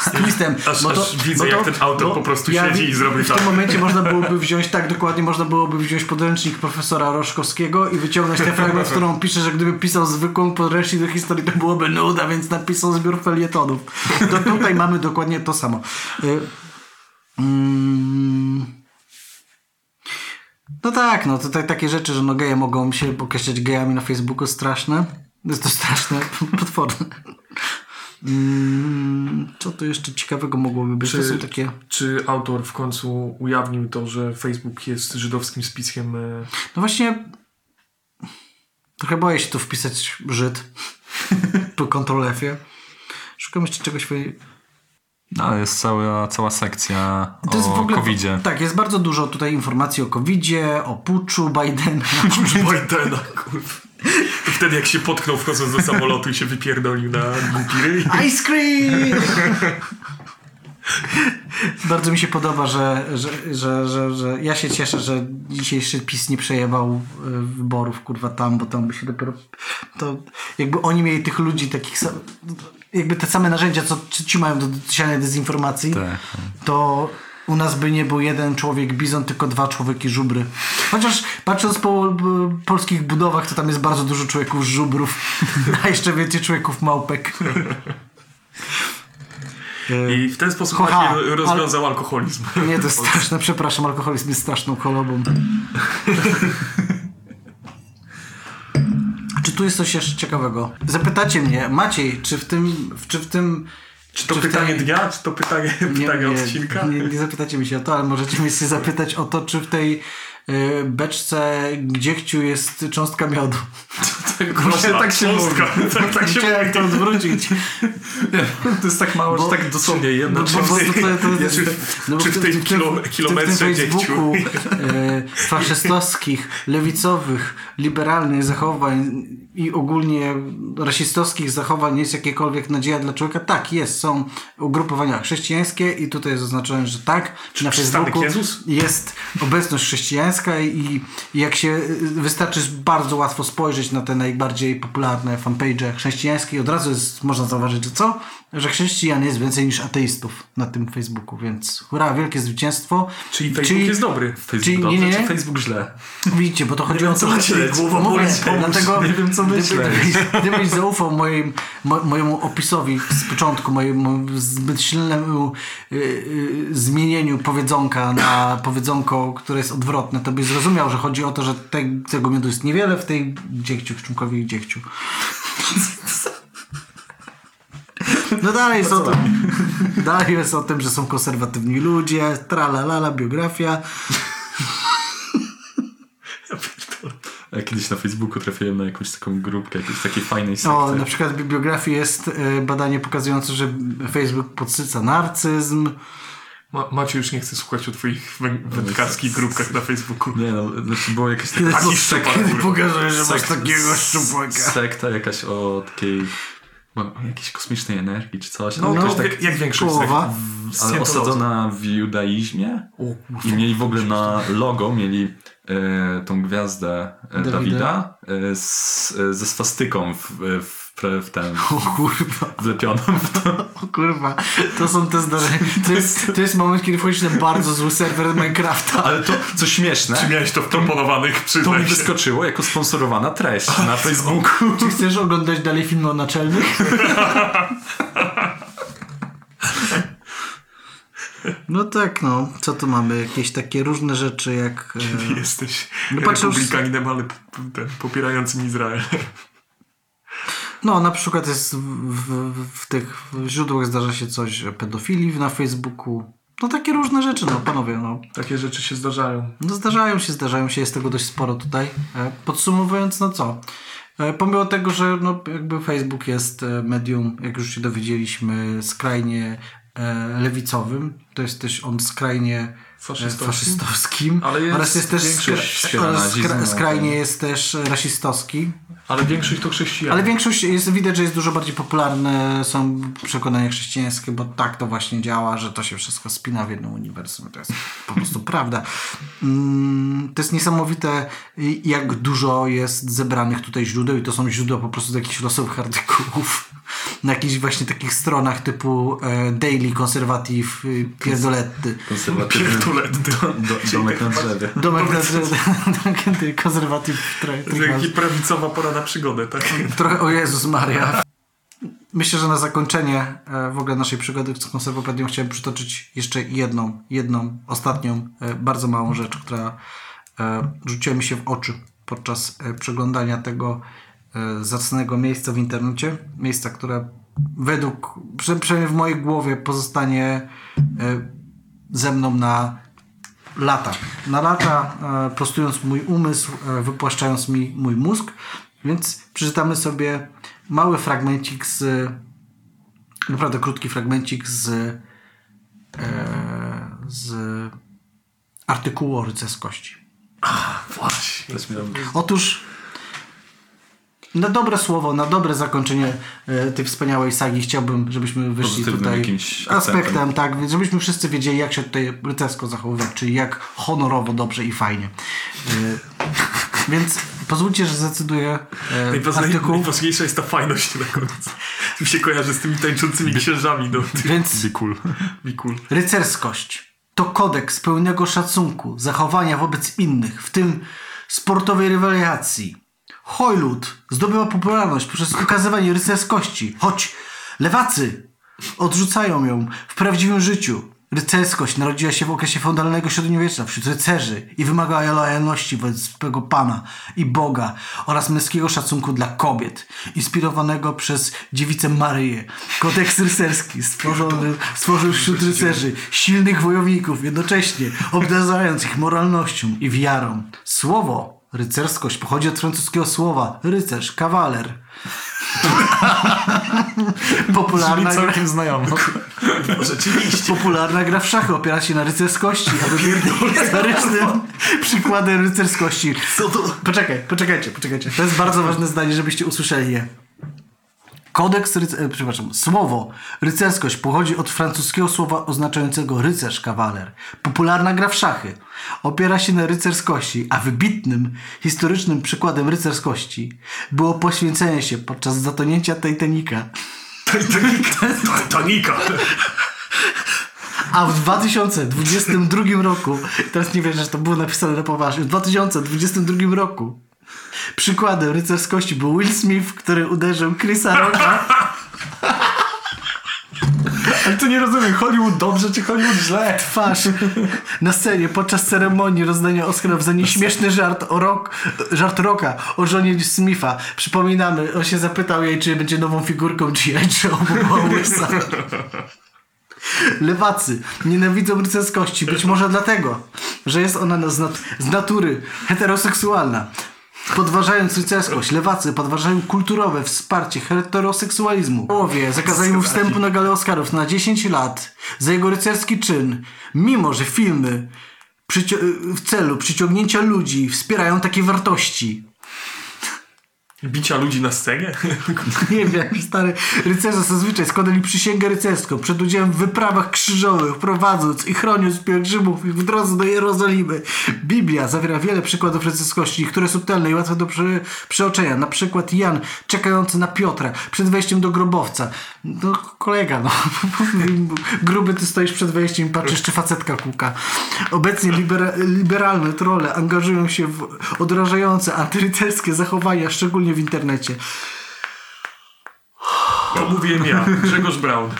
S1: z twistem.
S2: Aż-
S1: bo
S2: aż widzę, jak ten autor po prostu siedzi i zrobi
S1: W
S2: tak.
S1: tym momencie można byłoby wziąć, tak dokładnie, można byłoby wziąć podręcznik profesora Roszkowskiego i wyciągnąć ten fragment, w którym on pisze, że gdyby pisał zwykłą podręcznik do historii, to byłoby nuda, więc napisał zbiór felietonów. To tutaj mamy dokładnie to samo. Y, mm, no tak, no tutaj takie rzeczy, że no geje mogą się określać gejami na Facebooku straszne. Jest to straszne, potworne. Mm, co tu jeszcze ciekawego mogłoby być? To
S2: Czy-
S1: są takie...
S2: Czy autor w końcu ujawnił to, że Facebook jest żydowskim spiskiem? e,
S1: No właśnie trochę boję się tu wpisać Żyd po Ctrl F-ie. Szukam jeszcze czegoś...
S3: No, jest cała, cała sekcja
S1: To jest
S3: o
S1: w ogóle,
S3: COVID-zie.
S1: Tak, jest bardzo dużo tutaj informacji o COVID-zie, o puczu Bidena.
S2: Bidena, kurwa. Wtedy jak się potknął wchodząc do samolotu i się wypierdolił na głupi.
S1: Ice cream! Bardzo mi się podoba, że, że, że, że, że ja się cieszę, że dzisiejszy PiS nie przejebał y, wyborów, kurwa, tam, bo tam by się dopiero... To jakby oni mieli tych ludzi takich sam, jakby te same narzędzia, co ci mają do siania dezinformacji,
S3: Tak.
S1: to u nas by nie był jeden człowiek bizon, tylko dwa człowieki żubry. Chociaż patrząc po polskich budowach, to tam jest bardzo dużo człowieków żubrów, a jeszcze więcej człowieków małpek.
S2: I w ten sposób właśnie rozwiązał alkoholizm.
S1: Nie, to jest straszne, przepraszam, alkoholizm jest straszną chorobą. Czy tu jest coś jeszcze ciekawego? Zapytacie mnie, Maciej, czy w tym, czy w tym
S2: Czy to
S1: Czy
S2: pytanie
S1: tej-
S2: dnia, czy to pytanie, pytanie odcinka?
S1: Nie, nie zapytacie mnie się o to, ale możecie mnie się zapytać o to, czy w tej beczce gdziechciu jest cząstka miodu.
S2: Właśnie tak się mówi. Tak, tak się mówi.
S1: to odwrócić.
S3: To jest tak mało,
S1: Bo-
S3: że tak dosłownie jedno
S1: No, bo, bo, to,
S2: Czy,
S1: no, bo
S2: czy w tym kilo, kilometrze dziegciu?
S1: e, faszystowskich, lewicowych, liberalnych zachowań i ogólnie rasistowskich zachowań jest jakiekolwiek nadzieja dla człowieka? Tak, jest. Są ugrupowania chrześcijańskie i tutaj jest zaznaczone, że tak. na
S2: przystanek
S1: Facebooku jest obecność chrześcijańska i, i jak się y, wystarczy bardzo łatwo spojrzeć na te najbardziej popularne fanpage chrześcijańskie od razu jest, można zauważyć, że co? Że chrześcijan jest więcej niż ateistów na tym Facebooku, więc hurra, wielkie zwycięstwo.
S2: Czyli Facebook jest dobry.
S3: Facebook
S1: Czyli-
S3: dobrze,
S1: nie, nie.
S3: czy Facebook źle?
S1: Widzicie, bo to chodzi o
S3: co
S1: to,
S3: myśleć. Głowa
S1: Mówię, dlatego
S3: Nie wiem, co myśleć.
S1: Gdybyś, gdybyś zaufał moim, mo, mojemu opisowi z początku, mojemu zbyt silnemu y, y, zmienieniu powiedzonka na powiedzonko, które jest odwrotne, to byś zrozumiał, że chodzi o to, że te, tego miodu jest niewiele w tej dziegciu, w członkowie dziegciu. No dalej jest, o tym, dalej jest o tym, że są konserwatywni ludzie, tralalala, biografia.
S3: Ja kiedyś na Facebooku trafiłem na jakąś taką grupkę, jakiejś takiej fajnej sekcji.
S1: O, na przykład w bibliografii jest y, badanie pokazujące, że Facebook podsyca narcyzm.
S2: Ma, Macie już nie chce słuchać o twoich wę- wędkarskich grupkach na Facebooku.
S3: Nie no, znaczy było jakieś takie...
S2: Taki szczupak,
S1: pokażesz, że masz takiego szczupłaka.
S3: Sekta jakaś o takiej... jakiejś kosmicznej energii czy coś.
S2: No,
S3: ale
S2: to
S3: jakoś
S2: jak, jak większość
S1: połowa.
S2: sekt.
S3: ale osadzona w judaizmie
S2: O,
S3: i mieli w ogóle na logo mieli e, tą gwiazdę e,
S1: Dawida.
S3: Dawida e, z, e, ze swastyką w, w, w, ten
S1: O kurwa,
S3: wlepioną w to.
S1: o kurwa, to są te zdarzenia. To jest, to jest moment, kiedy wchodzisz na bardzo zły serwer Minecrafta.
S3: Ale to, co śmieszne,
S2: Czy miałeś to w proponowanych
S3: to mi wyskoczyło jako sponsorowana treść na Facebooku.
S1: Czy chcesz oglądać dalej film o naczelnych? No tak, no. Co tu mamy? Jakieś takie różne rzeczy jak... E...
S2: Jesteś
S1: No
S2: republikaninem, ale popierającym Izrael.
S1: No, na przykład jest w, w, w tych źródłach zdarza się coś pedofilii na Facebooku. No takie różne rzeczy, no panowie, no.
S2: Takie rzeczy się zdarzają.
S1: No zdarzają się, zdarzają się, jest tego dość sporo tutaj. E, Podsumowując, no co? E, Pomimo tego, że no, jakby Facebook jest e, medium, jak już się dowiedzieliśmy, skrajnie lewicowym, to jest też on skrajnie
S2: Faszystowskim.
S1: faszystowskim
S2: Ale jest
S1: oraz jest też skra- skra-
S3: no.
S1: skrajnie jest też rasistowski.
S2: Ale większość to chrześcijanie.
S1: Ale większość jest, widać, że jest dużo bardziej popularne są przekonania chrześcijańskie, bo tak to właśnie działa, że to się wszystko spina w jednym uniwersum. To jest po prostu prawda. Mm, To jest niesamowite, jak dużo jest zebranych tutaj źródeł i to są źródła po prostu z jakichś losowych artykułów. Na jakichś właśnie takich stronach typu e, Daily, Conservative, y, Pierdolety.
S3: Konserwatywny
S2: Pierdolety.
S3: do, do, domek na drzewie.
S1: Domek na drzewie. Conservative.
S2: To jest jakaś prawicowa pora na przygodę, tak?
S1: Trochę o Jezus Maria. Myślę, że na zakończenie e, w ogóle naszej przygody z konserwopedią chciałem przytoczyć jeszcze jedną, jedną, ostatnią, e, bardzo małą rzecz, która e, rzuciła mi się w oczy podczas e, przeglądania tego e, zacnego miejsca w internecie. Miejsca, które według, przynajmniej w mojej głowie pozostanie e, ze mną na lata. Na lata, e, prostując mój umysł, e, wypłaszczając mi mój mózg. Więc przeczytamy sobie mały fragmencik z, naprawdę krótki fragmencik z, e, z artykułu o rycerskości.
S2: Właśnie.
S1: Otóż na dobre słowo, na dobre zakończenie e, tej wspaniałej sagi chciałbym, żebyśmy wyszli
S3: Pozytywnym
S1: tutaj
S3: jakimś
S1: aspektem,
S3: akcentem.
S1: tak, żebyśmy wszyscy wiedzieli, jak się tutaj rycersko zachowywać, czyli jak honorowo, dobrze i fajnie. E, więc pozwólcie, że zdecyduję e,
S2: Najważniej-
S1: artykuł,
S2: Najważniejsza jest ta fajność na koniec. Mi się kojarzy z tymi tańczącymi księżami. No.
S1: więc
S3: Be cool.
S2: Be cool.
S1: Rycerskość to kodeks pełnego szacunku, zachowania wobec innych, w tym sportowej rywalizacji. Hojlud zdobywa popularność przez ukazywanie rycerskości, choć lewacy odrzucają ją w prawdziwym życiu. Rycerskość narodziła się w okresie feudalnego średniowiecza wśród rycerzy i wymagała lojalności wobec swego pana i Boga oraz męskiego szacunku dla kobiet, inspirowanego przez dziewicę Maryję. Kodeks rycerski stworzony, stworzył wśród rycerzy silnych wojowników, jednocześnie obdarzając ich moralnością i wiarą. Słowo rycerskość pochodzi od francuskiego słowa rycerz, kawaler. Popularna gra,
S4: znajomo.
S2: No, rzeczywiście.
S1: popularna gra w szachy opiera się na rycerskości, a historycznym przykładem rycerskości. Poczekaj, poczekajcie, poczekajcie. To jest bardzo ważne zdanie, żebyście usłyszeli je. Kodeks, ryc- e, przepraszam, słowo rycerskość pochodzi od francuskiego słowa oznaczającego rycerz, kawaler. Popularna gra w szachy opiera się na rycerskości, a wybitnym, historycznym przykładem rycerskości było poświęcenie się podczas zatonięcia Titanica.
S2: Titanica.
S1: A w 2022 roku, teraz nie wierzę, że to było napisane na poważnie, w 2022 roku przykładem rycerskości był Will Smith, który uderzył Chrisa Rocka
S4: Ale to nie rozumiem, Hollywood dobrze czy Hollywood źle?
S1: twarz na scenie podczas ceremonii rozdania Oscarów za nieśmieszny żart o rock, żart Rocka o żonie Smitha. Przypominamy, on się zapytał jej, czy będzie nową figurką G.I. Joe. Lewacy nienawidzą rycerskości, być może dlatego, że jest ona z, nat- z natury heteroseksualna. Podważając rycerskość, lewacy podważają kulturowe wsparcie heteroseksualizmu. Połowie zakazali mu wstępu na galę Oscarów na 10 lat za jego rycerski czyn, mimo że filmy w celu przyciągnięcia ludzi wspierają takie wartości.
S2: Bicia ludzi na scenie?
S1: Nie wiem, stary. Rycerze zazwyczaj składali przysięgę rycerską przed udziałem w wyprawach krzyżowych, prowadząc i chroniąc pielgrzymów w drodze do Jerozolimy. Biblia zawiera wiele przykładów rycerskości, które subtelne i łatwe do przeoczenia. Na przykład Jan czekający na Piotra przed wejściem do grobowca. No kolega, no. Gruby ty stoisz przed wejściem i patrzysz, czy facetka kuka. Obecnie libera, liberalne trole angażują się w odrażające antyrycerskie zachowania, szczególnie w internecie.
S2: To mówiłem ja, Grzegorz Braun.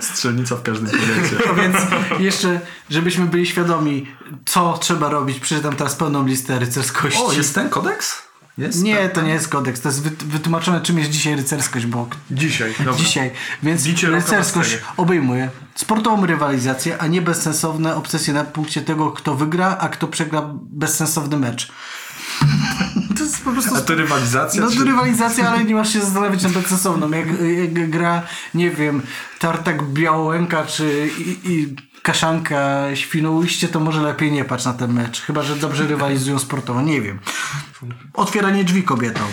S3: Strzelnica w każdym podejście.
S1: No więc jeszcze, żebyśmy byli świadomi, co trzeba robić, przeczytam teraz pełną listę rycerskości.
S3: O, jest ten kodeks? Jest?
S1: Nie, to nie jest kodeks, to jest wyt- wytłumaczone, czym jest dzisiaj rycerskość, bo
S2: Dzisiaj, dobra.
S1: dzisiaj. Więc rycerskość obejmuje sportową rywalizację, a nie bezsensowne obsesje na punkcie tego, kto wygra, a kto przegra bezsensowny mecz. To jest po prostu...
S3: A to rywalizacja?
S1: No
S3: czy...
S1: to rywalizacja, ale nie masz się zastanawiać nad bezsensowną. Jak, jak gra, nie wiem, Tartak Białołęka czy i, i Kaszanka Świnoujście, to może lepiej nie patrz na ten mecz. Chyba, że dobrze rywalizują sportowo. Nie wiem. Otwieranie drzwi kobietom.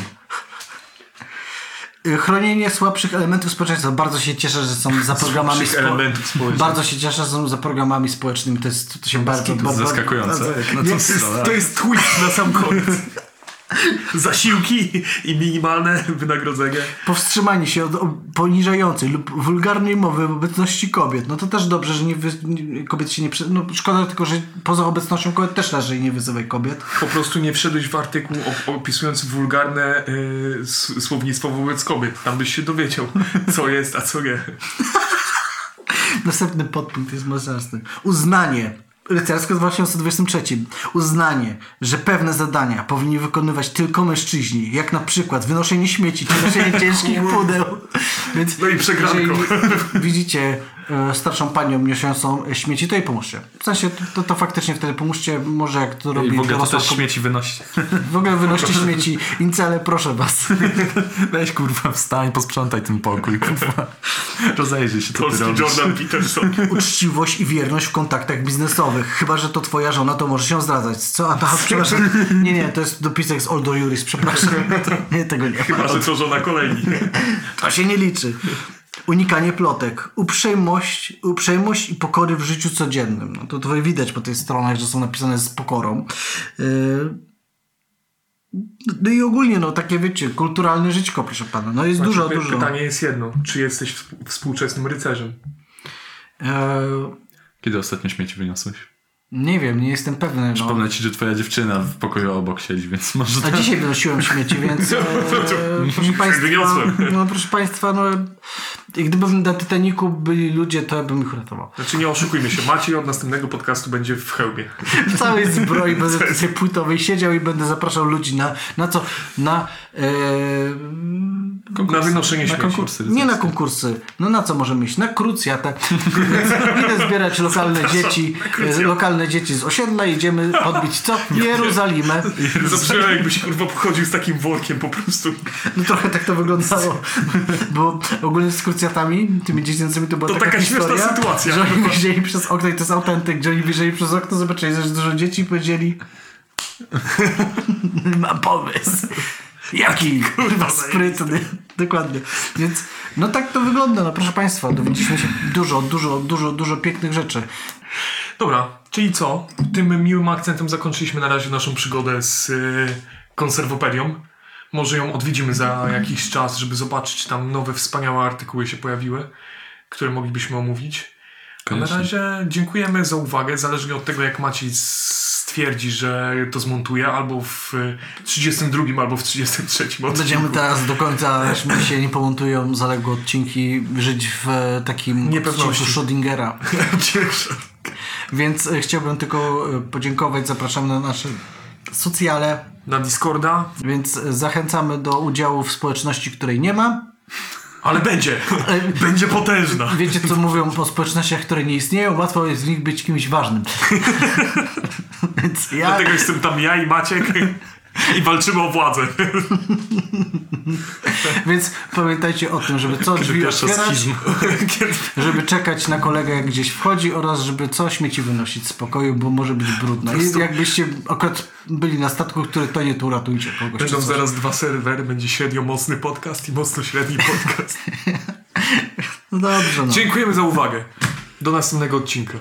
S1: Y, Chronienie słabszych elementów społeczeństwa. Bardzo się cieszę, że są za programami
S2: społecznych.
S1: Bardzo się cieszę, że są za programami społecznymi. To jest to się bardzo,
S3: To jest
S1: bardzo
S3: zaskakujące.
S1: bardzo-
S3: No
S2: To jest, to jest twist na sam koniec. Zasiłki i minimalne wynagrodzenie.
S1: powstrzymanie się od poniżającej lub wulgarnej mowy w obecności kobiet. No to też dobrze, że nie wy, kobiet się nie... No szkoda tylko, że poza obecnością kobiet też raczej nie wyzywaj kobiet.
S2: Po prostu nie wszedłeś w artykuł op- opisujący wulgarne y, s- słownictwo wobec kobiet. Tam byś się dowiedział, co jest, a co nie.
S1: Następny podpunkt jest mocny. Uznanie rycersko z 2023. Uznanie, że pewne zadania powinni wykonywać tylko mężczyźni, jak na przykład wynoszenie śmieci czy noszenie ciężkich pudeł. Więc
S2: No i przegranko.
S1: jeżeli widzicie starszą panią niosącą śmieci, to jej pomóżcie. W sensie, to, to, faktycznie wtedy pomóżcie, może jak to robi
S3: I w ogóle to też
S1: kobieta.
S3: śmieci wynosi.
S1: W ogóle wynoście śmieci, incele, proszę was.
S3: Weź kurwa, wstań, posprzątaj ten pokój, kurwa. Rozejrzyj się, co ty
S2: Polski
S3: robisz.
S2: Jordan Peterson.
S1: Uczciwość i wierność w kontaktach biznesowych. Chyba, że to twoja żona, to może się zdradzać. Co? A ta, przepraszam. Nie, nie, to jest dopisek z Oldo Juris, przepraszam. Nie, tego nie ma.
S2: Chyba, że to żona kolejni.
S1: To się nie liczy. Unikanie plotek. Uprzejmość, uprzejmość i pokory w życiu codziennym. No to tutaj widać po tych stronach, że są napisane z pokorą. Yy... No i ogólnie, no takie wiecie, kulturalne żyćko, proszę pana. No jest dużo,
S2: Znaczy,
S1: dużo.
S2: Pytanie jest jedno. Czy jesteś współ- współczesnym rycerzem?
S1: Yy...
S3: Kiedy ostatnio śmieci wyniosłeś?
S1: Nie wiem, nie jestem pewny. No.
S3: Przypomnę ci, że twoja dziewczyna w pokoju obok siedzi, więc może
S1: A dzisiaj wynosiłem śmieci, więc e, proszę Państwa,
S2: wyniosłem.
S1: no proszę Państwa, no gdybym na Titaniku byli ludzie, to ja bym ich uratował.
S2: Znaczy nie oszukujmy się. Maciej od następnego podcastu będzie w hełmie.
S1: W całej zbroi będę tutaj płytowej siedział i będę zapraszał ludzi na, na co? Na e,
S2: Na wynoszenie
S3: Na
S2: śmieci.
S3: konkursy.
S1: nie na konkursy. No na co możemy iść? Na krucjatę. Idę zbierać lokalne dzieci, e, lokalne dzieci z osiedla i idziemy podbić co? Jerozolimę.
S2: Zabrzmiało jakbyś kurwa pochodził z takim workiem po prostu.
S1: No trochę tak to wyglądało. Bo ogólnie z krucjatami, tymi dziecięcymi to była
S2: To
S1: taka,
S2: taka śmieszna
S1: historia,
S2: sytuacja.
S1: że oni wzięli przez okno i to jest autentyk, że oni wzięli przez okno, zobaczyli, że dużo dzieci i powiedzieli mam pomysł. Jaki? Kurwa sprytny. Dokładnie. Więc no tak to wygląda, no proszę Państwa, dowiedzieliśmy się dużo, dużo, dużo, dużo pięknych rzeczy.
S2: Dobra, czyli co? Tym miłym akcentem zakończyliśmy na razie naszą przygodę z y, konserwopedią. Może ją odwiedzimy za jakiś czas, żeby zobaczyć, czy tam nowe, wspaniałe artykuły się pojawiły, które moglibyśmy omówić. A na razie dziękujemy za uwagę. Zależnie od tego, jak Maciej stwierdzi, że to zmontuje, albo w y, 32, albo w 33 odcinku.
S1: Będziemy teraz do końca, aż mi się nie pomontują zaległe odcinki, żyć w e, takim
S2: Niepewności.
S1: odcinku Schrödingera.
S2: Cieszę.
S1: Więc e, chciałbym tylko e, podziękować, zapraszamy na nasze socjale,
S2: Na Discorda,
S1: więc zachęcamy do udziału w społeczności, której nie ma.
S2: ale będzie. Będzie potężna.
S1: Wiecie, co mówią o społecznościach, które nie istnieją? Łatwo jest w nich być kimś ważnym. Więc ja,
S2: Dlatego jestem tam ja i Maciek i walczymy o władzę.
S1: więc pamiętajcie o tym, żeby co drzwi otwierać, żeby czekać na kolegę, jak gdzieś wchodzi oraz żeby co śmieci wynosić z pokoju, bo może być brudno. I jakbyście akurat byli na statku, który to uratujcie kogoś.
S2: Będą
S1: czy coś.
S2: zaraz dwa serwery, będzie średnio mocny podcast i mocno średni podcast.
S1: No dobrze, no.
S2: Dziękujemy za uwagę. Do następnego odcinka.